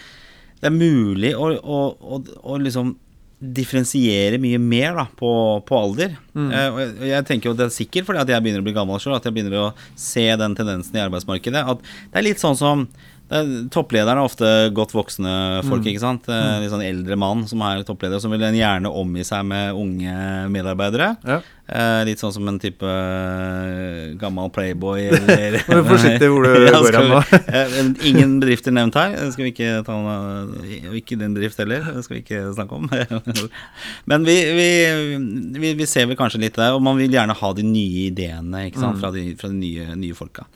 det er mulig å, å, å, å liksom differensiere mye mer da, på, på alder. Mm. Uh, og jeg, jeg, tenker jo det er sikkert fordi at jeg begynner å bli gammel sjøl, at jeg begynner å se den tendensen i arbeidsmarkedet. At det er litt sånn som Topplederne er ofte godt voksne folk. Mm. ikke sant? Mm. Litt sånn eldre mann som er toppleder, som vil gjerne omgi seg med unge medarbeidere. Ja. Eh, litt sånn som en type uh, gammel playboy eller Vær forsiktig hvor du ja, går hen nå. Eh, ingen bedrifter nevnt her. Skal vi ikke ta noe, ikke din bedrift heller. Det skal vi ikke snakke om. Men vi, vi, vi, vi, ser vel kanskje litt der, og man vil gjerne ha de nye ideene? Mm. fra de, fra de nye, nye, folka.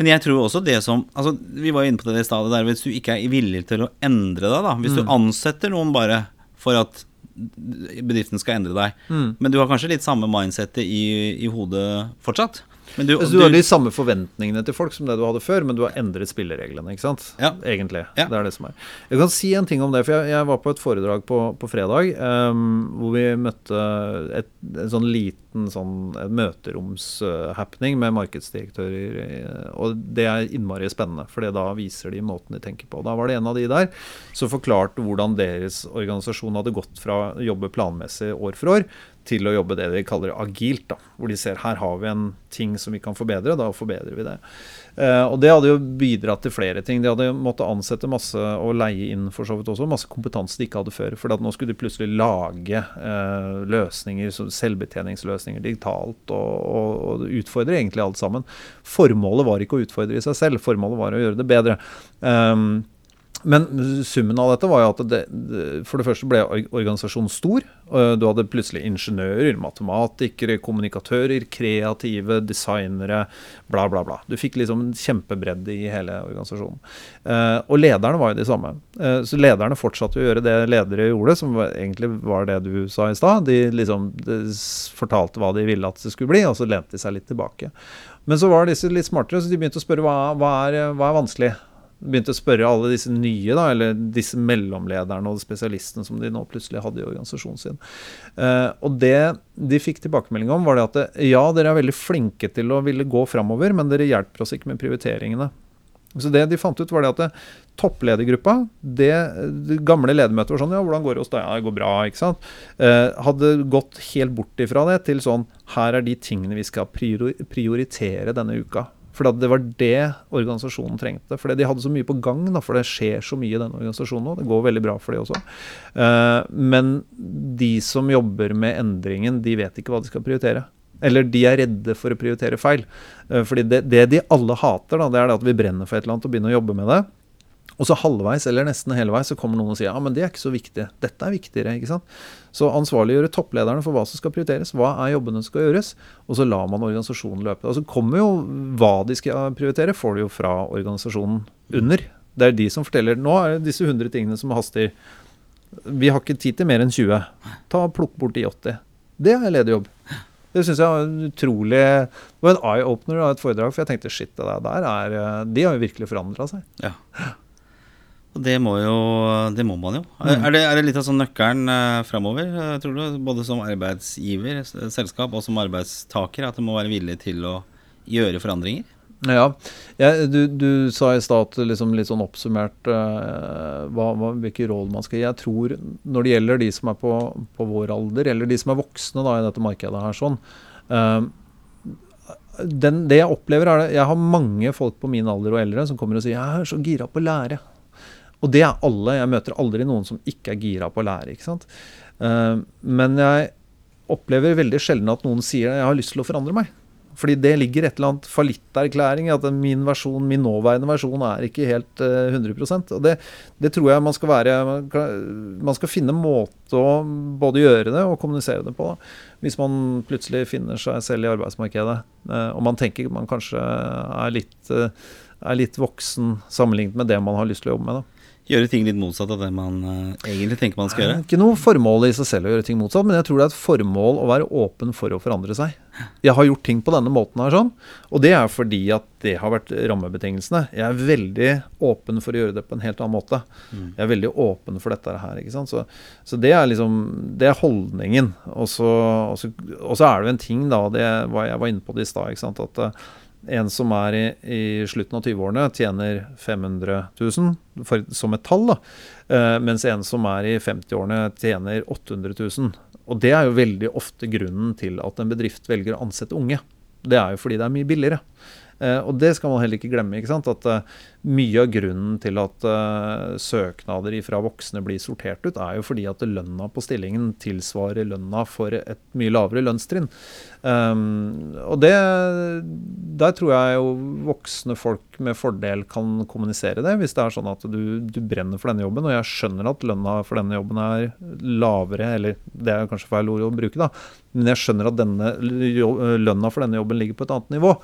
Men jeg tror også det som altså, Vi var jo inne på det i stedet der. Hvis du ikke er villig til å endre deg, da. Hvis mm. du ansetter noen bare for at bedriften skal endre deg. Mm. Men du har kanskje litt samme mindsettet i, i hodet fortsatt? Men du, altså, du, har de samme forventningene til folk som det du hadde før, men du har endret spillereglene, ikke sant? Ja. Egentlig. Ja. Det er det som er. Jeg kan si en ting om det, for jeg, jeg var på et foredrag på, på fredag um, hvor vi møtte et, en sånn liten sånn møteromshappening med markedsdirektører. Og det er innmari spennende, for da viser de måten de tenker på. Da var det en av de der som forklarte hvordan deres organisasjon hadde gått fra å jobbe planmessig år for år til å jobbe det de kaller agilt. Da, hvor de ser her har vi en ting som vi kan forbedre, da forbedrer vi det. Uh, og Det hadde jo bidratt til flere ting. De hadde måttet ansette masse og leie inn for så vidt også masse kompetanse de ikke hadde før. For nå skulle de plutselig lage uh, løsninger, selvbetjeningsløsninger digitalt, og, og, og, utfordre egentlig alt sammen. Formålet var ikke å utfordre i seg selv, formålet var å gjøre det bedre. Um, Men summen av dette var jo at det, for det første ble organisasjonen stor. Du hadde plutselig ingeniører, matematikere, kommunikatører, kreative, designere, bla, bla, bla. Du fikk liksom en kjempebredde i hele organisasjonen. Eh, og lederne var jo de samme. Eh, så lederne fortsatte å gjøre det ledere gjorde, som egentlig var det du sa i stad. De liksom de fortalte hva de ville at det skulle bli, og så lente de seg litt tilbake. Men så var disse litt smartere, så de begynte å spørre hva, hva, er, hva er vanskelig begynte å spørre alle disse nye, da, eller disse mellomlederne og spesialistene som de nå plutselig hadde i organisasjonen sin. Uh, og det de fikk tilbakemelding om, var det at ja, dere er veldig flinke til å ville gå framover, men dere hjelper oss ikke med prioriteringene. Så det de fant ut, var det at det, toppledergruppa, det, det gamle ledermøtet var sånn Ja, hvordan går det hos deg? Ja, det går bra, ikke sant? Uh, hadde gått helt bort ifra det til sånn Her er de tingene vi skal prioritere denne uka. For det var det organisasjonen trengte. Fordi de hadde så mye på gang, da, for det skjer så mye i den organisasjonen nå. Det går veldig bra for de også. Uh, men de som jobber med endringen, de vet ikke hva de skal prioritere. Eller de er redde for å prioritere feil. Uh, fordi det, det, de alle hater, da, det er det at vi brenner for et eller annet og begynner å jobbe med det. Og så halvveis eller nesten hele veis så kommer noen og sier ja, men det er ikke så viktig. Dette er viktigere. ikke sant? Så ansvarliggjøre topplederne for hva som skal prioriteres. Hva er jobbene som skal gjøres? Og så lar man organisasjonen løpe. Og så kommer jo hva de skal prioritere, får de jo fra organisasjonen under. Det er de som forteller nå er det disse 100 tingene som haster. Vi har ikke tid til mer enn 20. Ta Plukk bort de 80. Det er ledig jobb. Det syns jeg var utrolig Det var en eye-opener av et foredrag, for jeg tenkte shit, det der er De har jo virkelig forandra seg. Ja. Det må jo Det må man jo. Mm. Er, det, er, det, litt av sånn nøkkelen uh, framover, uh, tror du? Både som arbeidsgiver, selskap, og som arbeidstaker, at det må være villig til å gjøre forandringer? Ja. ja du, du, sa i stad liksom litt sånn oppsummert uh, hva, hva, hvilke råd man skal gi. Jeg tror når det gjelder de som er på, på vår alder, eller de som er voksne da, i dette markedet her sånn uh, den, det jeg opplever er det, Jeg har mange folk på min alder og eldre som kommer og sier jeg er så gira på å lære. Og det er alle. Jeg møter aldri noen som ikke er gira på å lære. ikke sant? Uh, men jeg opplever veldig sjelden at noen sier at jeg har lyst til å forandre meg. Fordi det ligger et eller annet fallitterklæring i at min versjon, min nåværende versjon er ikke helt uh, 100% Og det, det, tror jeg man skal være Man skal finne måte å både gjøre det og kommunisere det på. Da. Hvis man plutselig finner seg selv i arbeidsmarkedet, uh, og man tenker man kanskje er litt, er litt voksen sammenlignet med det man har lyst til å jobbe med. da. Gjøre ting litt motsatt av det man uh, egentlig tenker man skal gjøre? Ikke noe formål i seg selv å gjøre ting motsatt, men jeg tror det er et formål å være åpen for å forandre seg. Jeg har gjort ting på denne måten her sånn, og det er fordi at det har vært rammebetingelsene. Jeg er veldig åpen for å gjøre det på en helt annen måte. Mm. Jeg er veldig åpen for dette her. ikke sant? Så, så det er liksom Det er holdningen. Og så, og så, og så er det jo en ting, da, det jeg var inne på det i stad, at uh, en som er i, i slutten av 20-årene, tjener 500 000 for, som et tall. da, uh, Mens en som er i 50-årene, tjener 800 000. Og det er jo veldig ofte grunnen til at en bedrift velger å ansette unge. Det er jo fordi det er mye billigere. Uh, og det skal man heller ikke glemme. ikke sant? At uh, Mye av grunnen til at uh, søknader fra voksne blir sortert ut, er jo fordi at lønna på stillingen tilsvarer lønna for et mye lavere lønnstrinn. Um, og det Der tror jeg jo voksne folk med fordel kan kommunisere det, hvis det er sånn at du, du brenner for denne jobben. Og jeg skjønner at lønna for denne jobben er lavere, eller det er kanskje feil ord å bruke, da, men jeg skjønner at denne lønna for denne jobben ligger på et annet nivå.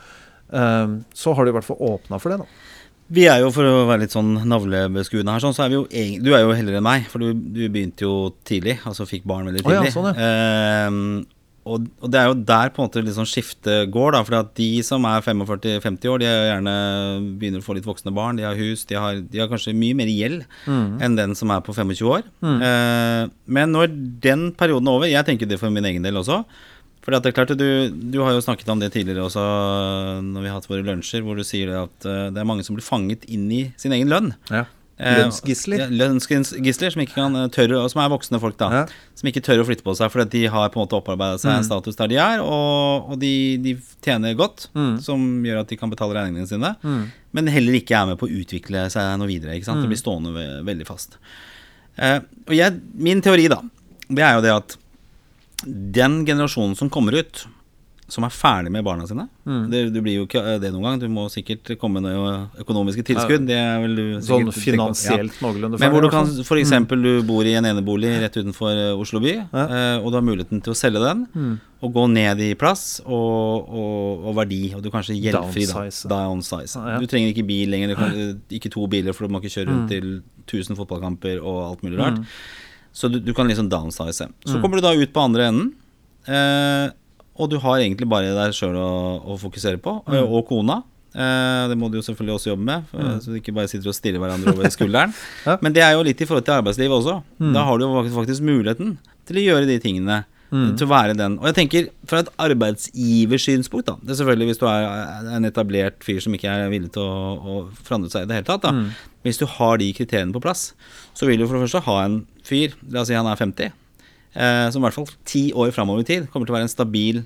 Ehm, så har du i hvert fall åpna for det, da. Vi er jo, for å være litt sånn navlebeskuende her, sånn, så er vi jo Du er jo heldigere enn meg, for du, du, begynte jo tidlig. Altså fikk barn veldig tidlig. Oh, ja, sånn, ja. Eh, og, og, det er jo der på en måte sånn skiftet går, da. For at de som er 45-50 år, de er gjerne begynner å få litt voksne barn. De har hus, de har, de har kanskje mye mer gjeld mm. enn den som er på 25 år. Mm. Eh, men når den perioden er over, jeg tenker det for min egen del også for det er klart, du, du, har jo snakket om det tidligere også når vi har hatt våre lunsjer, hvor du sier at eh, det er mange som blir fanget inn i sin egen lønn. Ja. Eh, lønnsgisler. Lønnsgisler som, ikke kan eh, tørre, som er voksne folk, da. Ja. Som ikke tør å flytte på seg fordi de har på en måte opparbeidet seg en mm. status der de er, og, og de, de, tjener godt, mm. som gjør at de kan betale regningene sine, mm. men heller ikke er med på å utvikle seg noe videre. ikke sant? Det mm. blir stående veldig fast. Eh, og jeg, min teori, da, det er jo det at den generasjonen som kommer ut, som er ferdig med barna sine. Mm. Det, du blir jo ikke eh, det noen gang. Du må sikkert komme med noe økonomiske tilskudd. Det er vel du Sånn finansielt noenlunde Men hvor du kan for eksempel, du bor i en enebolig rett utenfor eh, Oslo by, Ja. eh, og du har muligheten til å selge den. Mm. Og gå ned i plass og, og, og verdi, og du er kanskje gjeldfri. da. Downsize. Ja, ja. Du trenger ikke bil lenger, du kan, ikke to biler, for du må ikke kjøre rundt til 1000 fotballkamper og alt mulig rart. Så du, du kan liksom downsize. Så kommer du da ut på andre enden, eh, og du har egentlig bare deg sjøl å, å fokusere på, eh, og kona. Eh, det må du jo selvfølgelig også jobbe med, for, så du ikke bare sitter og stirrer hverandre over skulderen. Ja. Men det er jo litt i forhold til arbeidslivet også. Da har du jo faktisk muligheten til å gjøre de tingene. Til å være den. Og jeg tenker fra et arbeidsgiversynspunkt, da. Det er selvfølgelig hvis du er en etablert fyr som ikke er villig til å, å forandre seg i det hele tatt, da. Hvis du har de kriteriene på plass, så vil du for det første ha en fyr, la oss si han er 50, eh, som i hvert fall ti år framover i tid kommer til å være en stabil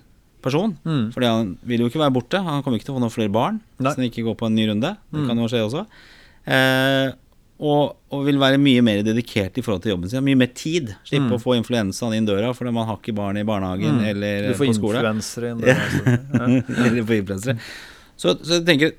person. Mm. Fordi han vil jo ikke være borte. Han kommer ikke til å få noen flere barn Nei. hvis han ikke går på en ny runde. Det kan jo skje også. Eh, og, og vil være mye mer dedikert i forhold til jobben sin. Mye mer tid. Slippe å få influensaen inn døra fordi man har ikke barn i barnehagen eller på skole. Du får influensere inn døra. altså. Ja. eller på influensere. Så, så jeg tenker,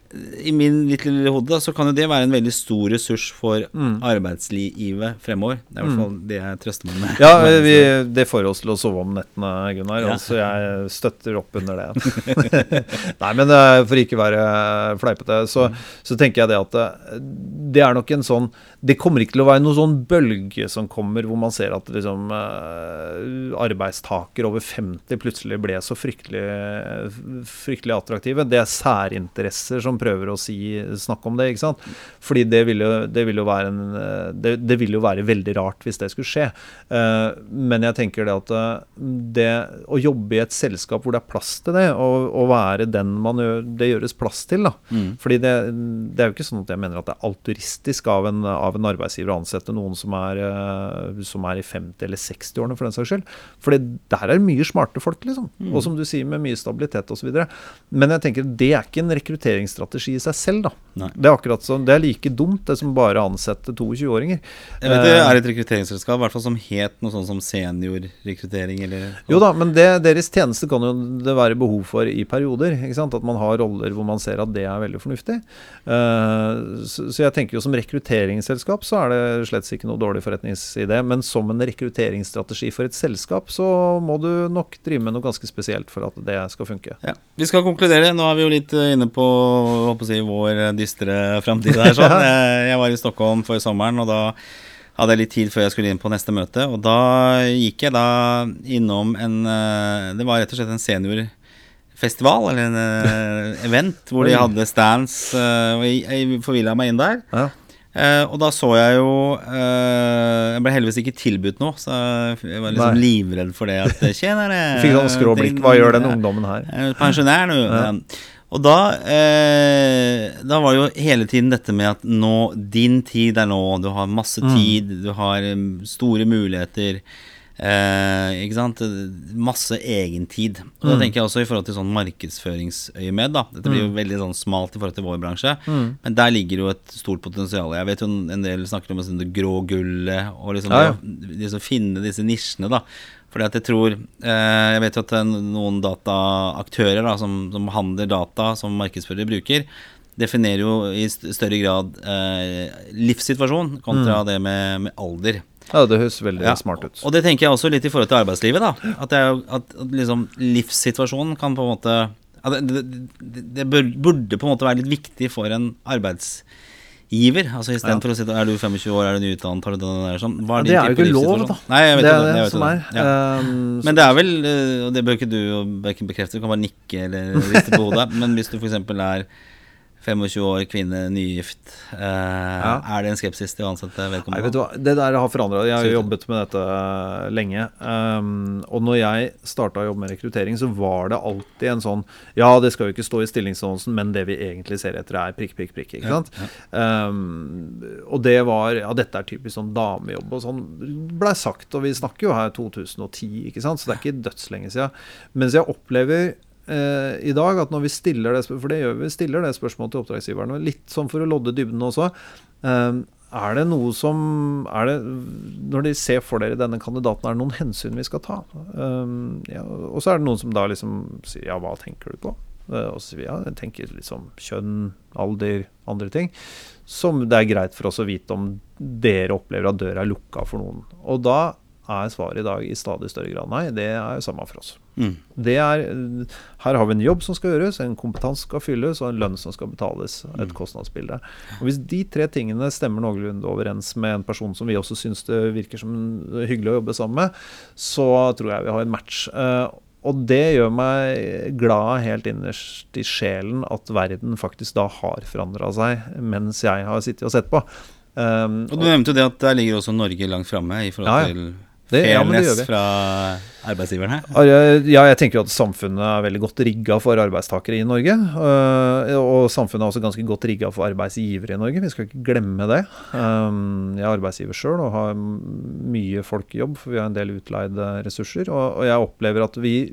i min litt lille hode da, så kan jo det være en veldig stor ressurs for Mm. arbeidslivet fremover. Det er i hvert fall det jeg trøster meg med. Ja, vi, det får oss til å sove om nettene, Gunnar. Ja. Så jeg støtter opp under det. Nei, men eh, for ikke være fleipete, så, så tenker jeg det at det, det er nok en sånn Det kommer ikke til å være noen sånn bølge som kommer hvor man ser at liksom eh, arbeidstaker over 50 plutselig ble så fryktelig, fryktelig attraktive. Det er særinteresser som prøver å si, snakke om det, ikke sant. Fordi det vil jo, det vil jo være en eh, det, det vil jo være veldig rart hvis det skulle skje. Eh, men jeg tenker det at eh, det å jobbe i et selskap hvor det er plass til det, og, og være den man gjør, det gjøres plass til, da. Mm. Fordi det, det er jo ikke sånn at jeg mener at det er alturistisk av en, av en arbeidsgiver å ansette noen som er, som er i 50- eller 60-årene, for den saks skyld. Fordi der er mye smarte folk, liksom. Og som du sier, med mye stabilitet osv. Men jeg tenker det er ikke en rekrutteringsstrategi i seg selv, da. Det er akkurat sånn, det er like dumt det som bare å ansette 22-åringer. Jeg vet det Eh, er et rekrutteringsselskap i hvert fall som het noe sånt som seniorrekruttering eller Jo da, men det, deres tjeneste kan jo det være behov for i perioder. ikke sant? At man har roller hvor man ser at det er veldig fornuftig. Eh, så, så jeg tenker jo som rekrutteringsselskap så er det slett ikke noe dårlig forretningsidé. Men som en rekrutteringsstrategi for et selskap så må du nok drive med noe ganske spesielt for at det skal funke. Ja. Vi skal konkludere. Nå er vi jo litt eh, inne på si, vår dystre framtid her. Sånn. Jeg var i Stockholm før sommeren, og da hadde jeg litt tid før jeg skulle inn på neste møte. Og da gikk jeg da innom en eh, Det var rett og slett en seniorfestival, eller en eh, event, hvor de hadde stands. eh, Og jeg, jeg forvilla meg inn der. Ja. Eh, og da så jeg jo eh, Jeg ble heldigvis ikke tilbudt noe, så jeg var liksom Nei. livredd for det. At tjenere fikk sånn skrå blikk. Hva gjør den ungdommen her? er pensjonær nå. Ja. Og da, eh, da var jo hele tiden dette med at nå, din tid er nå, du har masse Mm. tid, du har um, store muligheter. Eh, ikke sant? Masse egentid. Og da Mm. tenker jeg også i forhold til sånn markedsføringsøyemed. da Dette blir jo veldig sånn smalt i forhold til vår bransje, Mm. men der ligger jo et stort potensial. Jeg vet jo en del snakker om det grå gullet, og liksom Ja, ja. det liksom finne disse nisjene, da. Fordi at jeg tror eh, Jeg vet jo at noen dataaktører da, som, som handler data som markedsførere bruker, definerer jo i større grad eh, livssituasjon kontra det med, med alder. Ja, det høres veldig Ja, smart ut. Og det tenker jeg også litt i forhold til arbeidslivet. da At, det er at, at liksom livssituasjonen kan på en måte det, det, det burde på en måte være litt viktig for en arbeidsgiver. Altså Istedenfor for å si Er du 25 år, er du nyutdannet, har du den der sånn Hva er din det er jo ikke lov, da. Nei, jeg vet det er det, det vet som det. er. Ja. Um, Men det er vel, eh, og det bør ikke du bekrefte, du kan bare nikke eller riste på hodet, men hvis du f.eks. er 25 år, kvinne, nygift, eh, er det en skepsis til å ansette Nei, vedkommende? vet du hva, Det der har forandra. Jeg har jo jobbet med dette eh, lenge. Um, og når jeg starta å jobbe med rekruttering, så var det alltid en sånn Ja, det skal jo ikke stå i stillingsannonsen, men det vi egentlig ser etter, er prikk, prikk, prikk. Ikke Ja, sant? Um, og det var Ja, dette er typisk sånn damejobb og sånn. Blei sagt, og vi snakker jo her 2010, ikke sant? så det er ikke dødslenge siden. Mens jeg opplever eh, i dag at når vi stiller det For det gjør vi, stiller det spørsmålet til oppdragsgiverne, litt sånn for å lodde dybden også. eh, er det noe som er det, Når de ser for dere denne kandidaten, er det noen hensyn vi skal ta? Um, ja, og så er det noen som da liksom sier ja, hva tenker du på? Uh, og så sier vi ja, jeg tenker liksom kjønn, alder, andre ting. Som det er greit for oss å vite om dere opplever at døra er lukka for noen. Og da er svaret i dag i stadig større grad nei. Det er jo samme for oss. Mm. Det er, her har vi en jobb som skal gjøres, en kompetanse skal fylles, og en lønn som skal betales. Et Mm. kostnadsbilde. Og Hvis de tre tingene stemmer noenlunde overens med en person som vi også syns det virker som hyggelig å jobbe sammen med, så tror jeg vi har en match. Eh, og det gjør meg glad helt innerst i sjelen at verden faktisk da har forandra seg mens jeg har sittet og sett på. Um, Og du nevnte jo det at der ligger også Norge langt framme i forhold Ja, ja. til Det- ja, det fairness gjør vi. fra arbeidsgiverne. Ja, jeg tenker jo at samfunnet er veldig godt rigga for arbeidstakere i Norge. øh, Og samfunnet er også ganske godt rigga for arbeidsgivere i Norge. Vi skal ikke glemme det. Um, Jeg er arbeidsgiver sjøl og har mye folk i jobb, for vi har en del utleide ressurser. Og jeg opplever at vi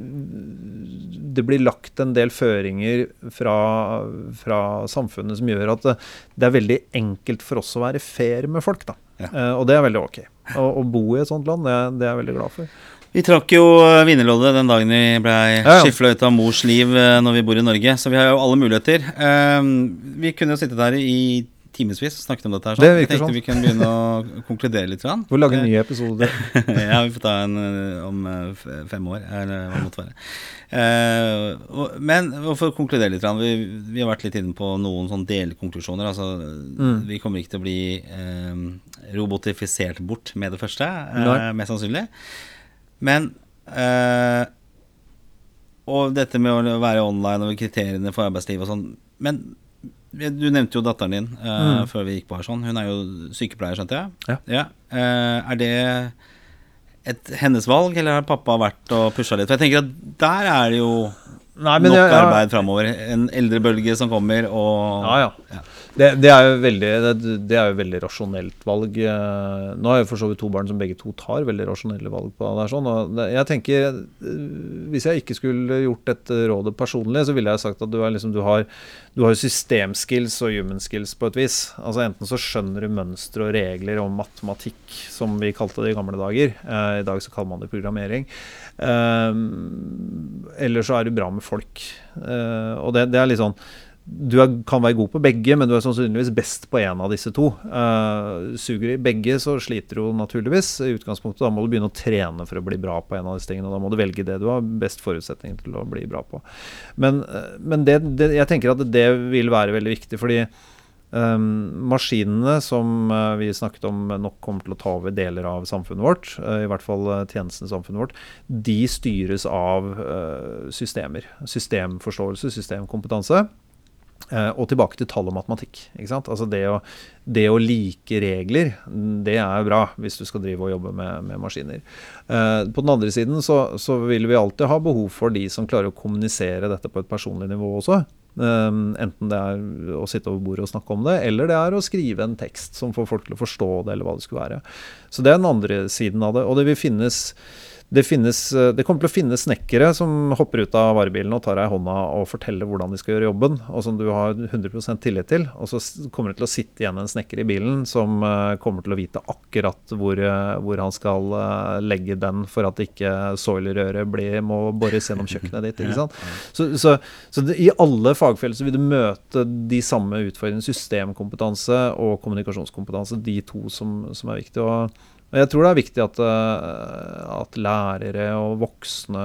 Det blir lagt en del føringer fra, fra samfunnet som gjør at det, det er veldig enkelt for oss å være fair med folk, da. Ja. Eh, Og det er veldig ok. Å, å bo i et sånt land, det, det er jeg veldig glad for. Vi trakk jo vinnerloddet den dagen vi ble Ja, ja. skifla ut av mors liv eh, når vi bor i Norge, så vi har jo alle muligheter. Eh, Vi kunne jo sittet der i timevis snakket om dette her. Sånn. Det Jeg tenkte sånn. vi kunne begynne å konkludere litt. Sånn. Får lage en ny episode. ja, vi får ta en eh, om eh, fem år, eller hva det måtte være. Eh, men for å konkludere litt, grann, vi, vi har vært litt inne på noen sånn delkonklusjoner. Altså, Mm. Vi kommer ikke til å bli um, robotifisert bort med det første, uh, mest sannsynlig. Men uh, Og dette med å være online og kriteriene for arbeidsliv og sånn. Men du nevnte jo datteren din uh, Mm. før vi gikk på her. sånn Hun er jo sykepleier, skjønte jeg? Ja. Eh, er det et hennes valg, eller har pappa vært og pusha litt? For jeg tenker at der er det jo Nei, nok jeg- jeg- arbeid framover. En eldrebølge som kommer, og Ja, ja. Det, det, er jo veldig, det, det er jo veldig rasjonelt valg. Eh, Nå har jeg for så vidt to barn som begge to tar veldig rasjonelle valg på det. sånn, og jeg tenker, eh, Hvis jeg ikke skulle gjort dette rådet personlig, så ville jeg sagt at du, liksom, du har, har systemskills og human skills på et vis. Altså Enten så skjønner du mønstre og regler og matematikk, som vi kalte det i gamle dager. Eh, I dag så kaller man det programmering. Eller så er du bra med folk. Og det, det er litt sånn du er, kan være god på begge, men du er sannsynligvis best på én av disse to. Uh, suger i begge, så sliter du naturligvis. I utgangspunktet Da må du begynne å trene for å bli bra på en av disse tingene. og Da må du velge det du har best forutsetning til å bli bra på. Men, uh, men det, det, jeg tenker at det vil være veldig viktig, fordi Um, maskinene som uh, vi snakket om nok kommer til å ta over deler av samfunnet vårt, i hvert fall tjenestene i samfunnet vårt, de styres av systemer. Systemforståelse, systemkompetanse. Eh, og tilbake til tall og matematikk. Altså det å, det å like regler, det er bra hvis du skal drive og jobbe med, med maskiner. Eh, på den andre siden så, så vil vi alltid ha behov for de som klarer å kommunisere dette på et personlig nivå også. Um, enten det er å sitte over bordet og snakke om det, eller det er å skrive en tekst som får folk til å forstå det, eller hva det skulle være. Så det er den andre siden av det. Og det vil finnes det, finnes, eh, det kommer til å finnes snekkere som hopper ut av varebilen og tar deg i hånda og forteller hvordan de skal gjøre jobben, og som du har 100% tillit til. Og så kommer det til å sitte igjen en snekker i bilen som eh, kommer til å vite akkurat hvor, eh, hvor han skal legge den for at ikke soilerøret blir- må bores gjennom kjøkkenet ditt. ikke sant? Så, så, så det, i alle fagfelt så vil du møte de samme utfordringene. Systemkompetanse og kommunikasjonskompetanse, de to som, som er viktige. Og, og jeg tror det er viktig at, eh, at lærere og voksne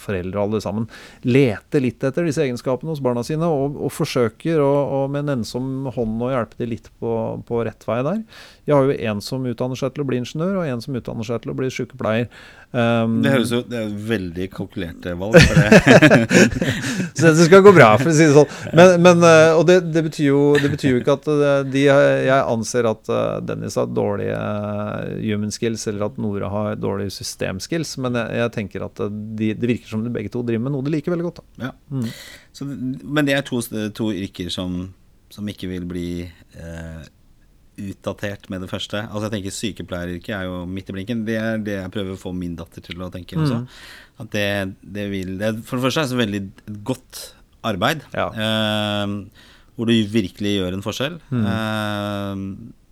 foreldre alle sammen leter litt etter disse egenskapene hos barna sine, og, og forsøker å, og med en ensom hånd å hjelpe dem litt på, på rett vei der. Jeg har jo en som utdanner seg til å bli ingeniør, og en som utdanner seg til å bli sykepleier. Um, Det høres jo Det er veldig kalkulerte valg. For det. Så det skal gå bra, for å si det sånn. Men, men, eh, og det, det, betyr jo, det betyr jo ikke at eh, de, jeg anser at Dennis har dårlige human skills, eller at Nora har dårlige systemskills, men jeg, jeg tenker at eh, de, det virker som de begge to driver med noe de liker veldig godt. Ja. Mm. Så, men det er to, to yrker som, som ikke vil bli eh, utdatert med det første. Altså jeg tenker Sykepleieryrket er jo midt i blinken. Det er det jeg prøver å få min datter til å tenke også. At det, det vil det, For det første er det så veldig godt arbeid. Ja. Eh, hvor du virkelig gjør en forskjell. Eh,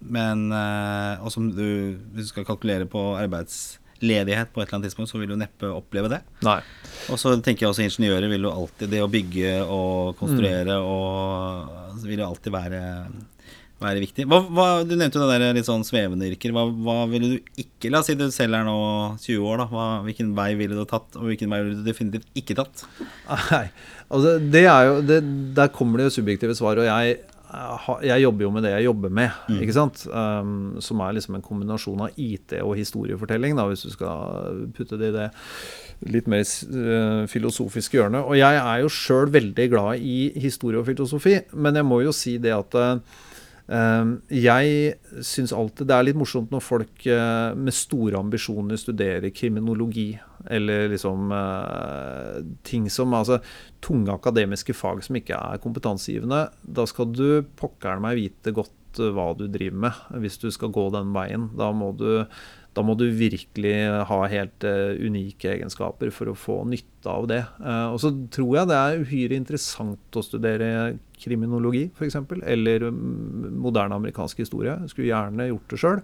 men eh, Og som du, hvis du skal kalkulere på arbeidsledighet på et eller annet tidspunkt, så vil du neppe oppleve det. Nei. Og så tenker jeg også ingeniører vil jo alltid Det å bygge og konstruere og så vil jo alltid være, være viktig. Hva, hva, du nevnte jo det der litt sånn svevende yrker. Hva, hva ville du ikke La oss si du selv er nå 20 år, da. Hva, hvilken vei ville du tatt, og hvilken vei ville du definitivt ikke tatt? Nei, altså det er jo det, Der kommer det jo subjektive svar, og jeg, jeg jobber jo med det jeg jobber med. Mm. ikke sant? Um, som er liksom en kombinasjon av IT og historiefortelling, da, hvis du skal putte det i det litt mer uh, filosofiske hjørnet. Og jeg er jo sjøl veldig glad i historie og filosofi, men jeg må jo si det at uh, jeg syns alltid det er litt morsomt når folk uh, med store ambisjoner studerer kriminologi, eller liksom uh, ting som Altså tunge akademiske fag som ikke er kompetansegivende. Da skal du pokkeren meg vite godt uh, hva du driver med, hvis du skal gå den veien. Da må du da må du virkelig ha helt uh, unike egenskaper for å få nytte av det. Uh, og så tror jeg det er uhyre interessant å studere kriminologi, f.eks., eller um, moderne amerikansk historie. Skulle gjerne gjort det sjøl.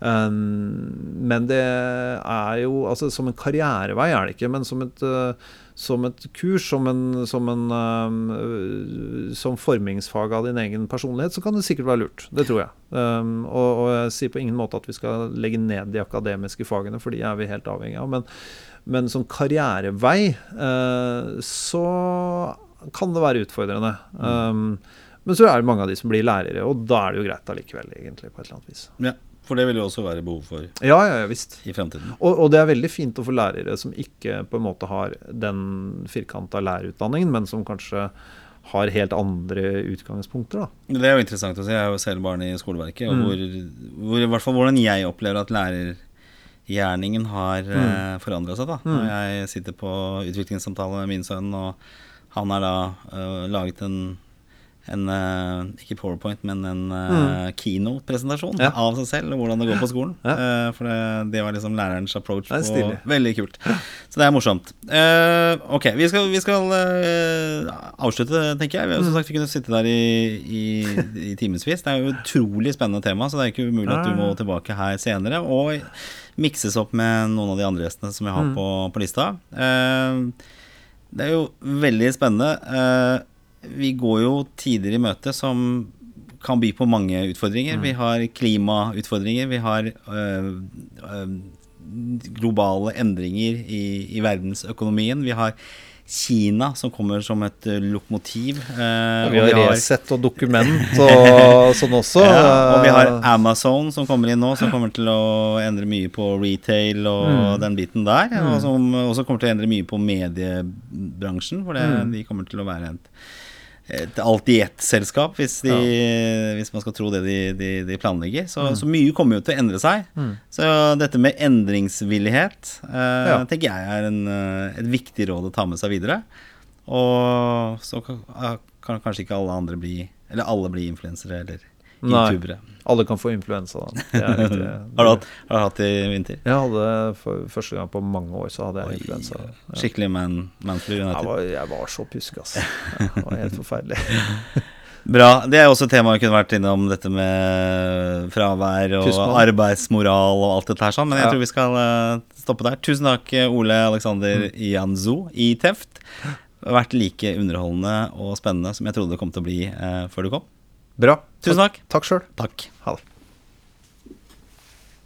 Um, men det er jo altså Som en karrierevei er det ikke, men som et, uh, som et kurs, som, en, som, en, um, som formingsfag av din egen personlighet, så kan det sikkert være lurt. Det tror jeg. Um, og, og, jeg sier på ingen måte at vi skal legge ned de akademiske fagene, for de er vi helt avhengig av. Men, men som karrierevei uh, så kan det være utfordrende. Um, men så er det mange av de som blir lærere, og da er det jo greit allikevel, egentlig, på et eller annet vis. Ja, for det vil jo også være behov for Ja, ja, ja visst. i fremtiden. Og, og det er veldig fint å få lærere som ikke på en måte har den firkanta lærerutdanningen, men som kanskje har helt andre utgangspunkter. da. Det er jo interessant å se. Jeg er jo selv barn i skoleverket, og Mm. hvor, hvor, i hvert fall hvordan jeg opplever at lærergjerningen har mm. Eh, forandra seg. da. Mm. Når jeg sitter på utviklingssamtale med min sønn, og han har da øh, laget en en, øh, ikke PowerPoint, men en mm. keynote-presentasjon Mm. Ja. av seg selv og hvordan det går på skolen. Ja. Eh, for det, det var liksom lærerens approach. På, stilig. veldig kult. Så det er morsomt. Uh, ok, vi skal, vi skal uh, avslutte, tenker jeg. Vi har som sagt vi kunne sitte der i, i, i timevis. Det er jo et utrolig spennende tema, så det er ikke umulig at du må tilbake her senere. Og mikses opp med noen av de andre gjestene som vi har Mm. på, på lista. Uh, det er jo veldig spennende. Eh, vi går jo tider i møte som kan by på mange utfordringer. Mm. Vi har klimautfordringer, vi har øh, øh, globale endringer i, i verdensøkonomien. Vi har Kina som kommer som et øh, lokomotiv. Og vi har Resett og dokument og sånn også. ja, og vi har Amazon som kommer inn nå, som kommer til å endre mye på retail og Mm. den biten der. Mm. Og som også kommer til å endre mye på mediebransjen, for det, Mm. de kommer til å være et, et alt-i-ett-selskap, hvis, ja. hvis man skal tro det de, de, de planlegger. Så, så mye kommer jo til å endre seg. Mm. Så dette med endringsvillighet eh, Ja. tenker jeg er en, eh, et viktig råd å ta med seg videre. Og så kan, kan kanskje ikke alle andre bli Eller alle bli influensere eller. Youtubere. Alle kan få influensa, da. Det riktig. Har du hatt, har du hatt det i vinter? Jeg hadde for første gang på mange år så hadde jeg influensa. Ja. Skikkelig man, manflu Jeg var, jeg var så pjusk, altså. Det var helt forferdelig. Bra. Det er også et tema vi kunne vært innom, dette med fravær og Tyskland. arbeidsmoral og alt dette her sånn, men jeg Ja. tror vi skal eh, stoppe der. Tusen takk, Ole Alexander Janzo i Teft. Det har vært like underholdende og spennende som jeg trodde det kom til å bli eh, før du kom. Bra. Tusen takk. Takk sjøl. Takk. Ha det.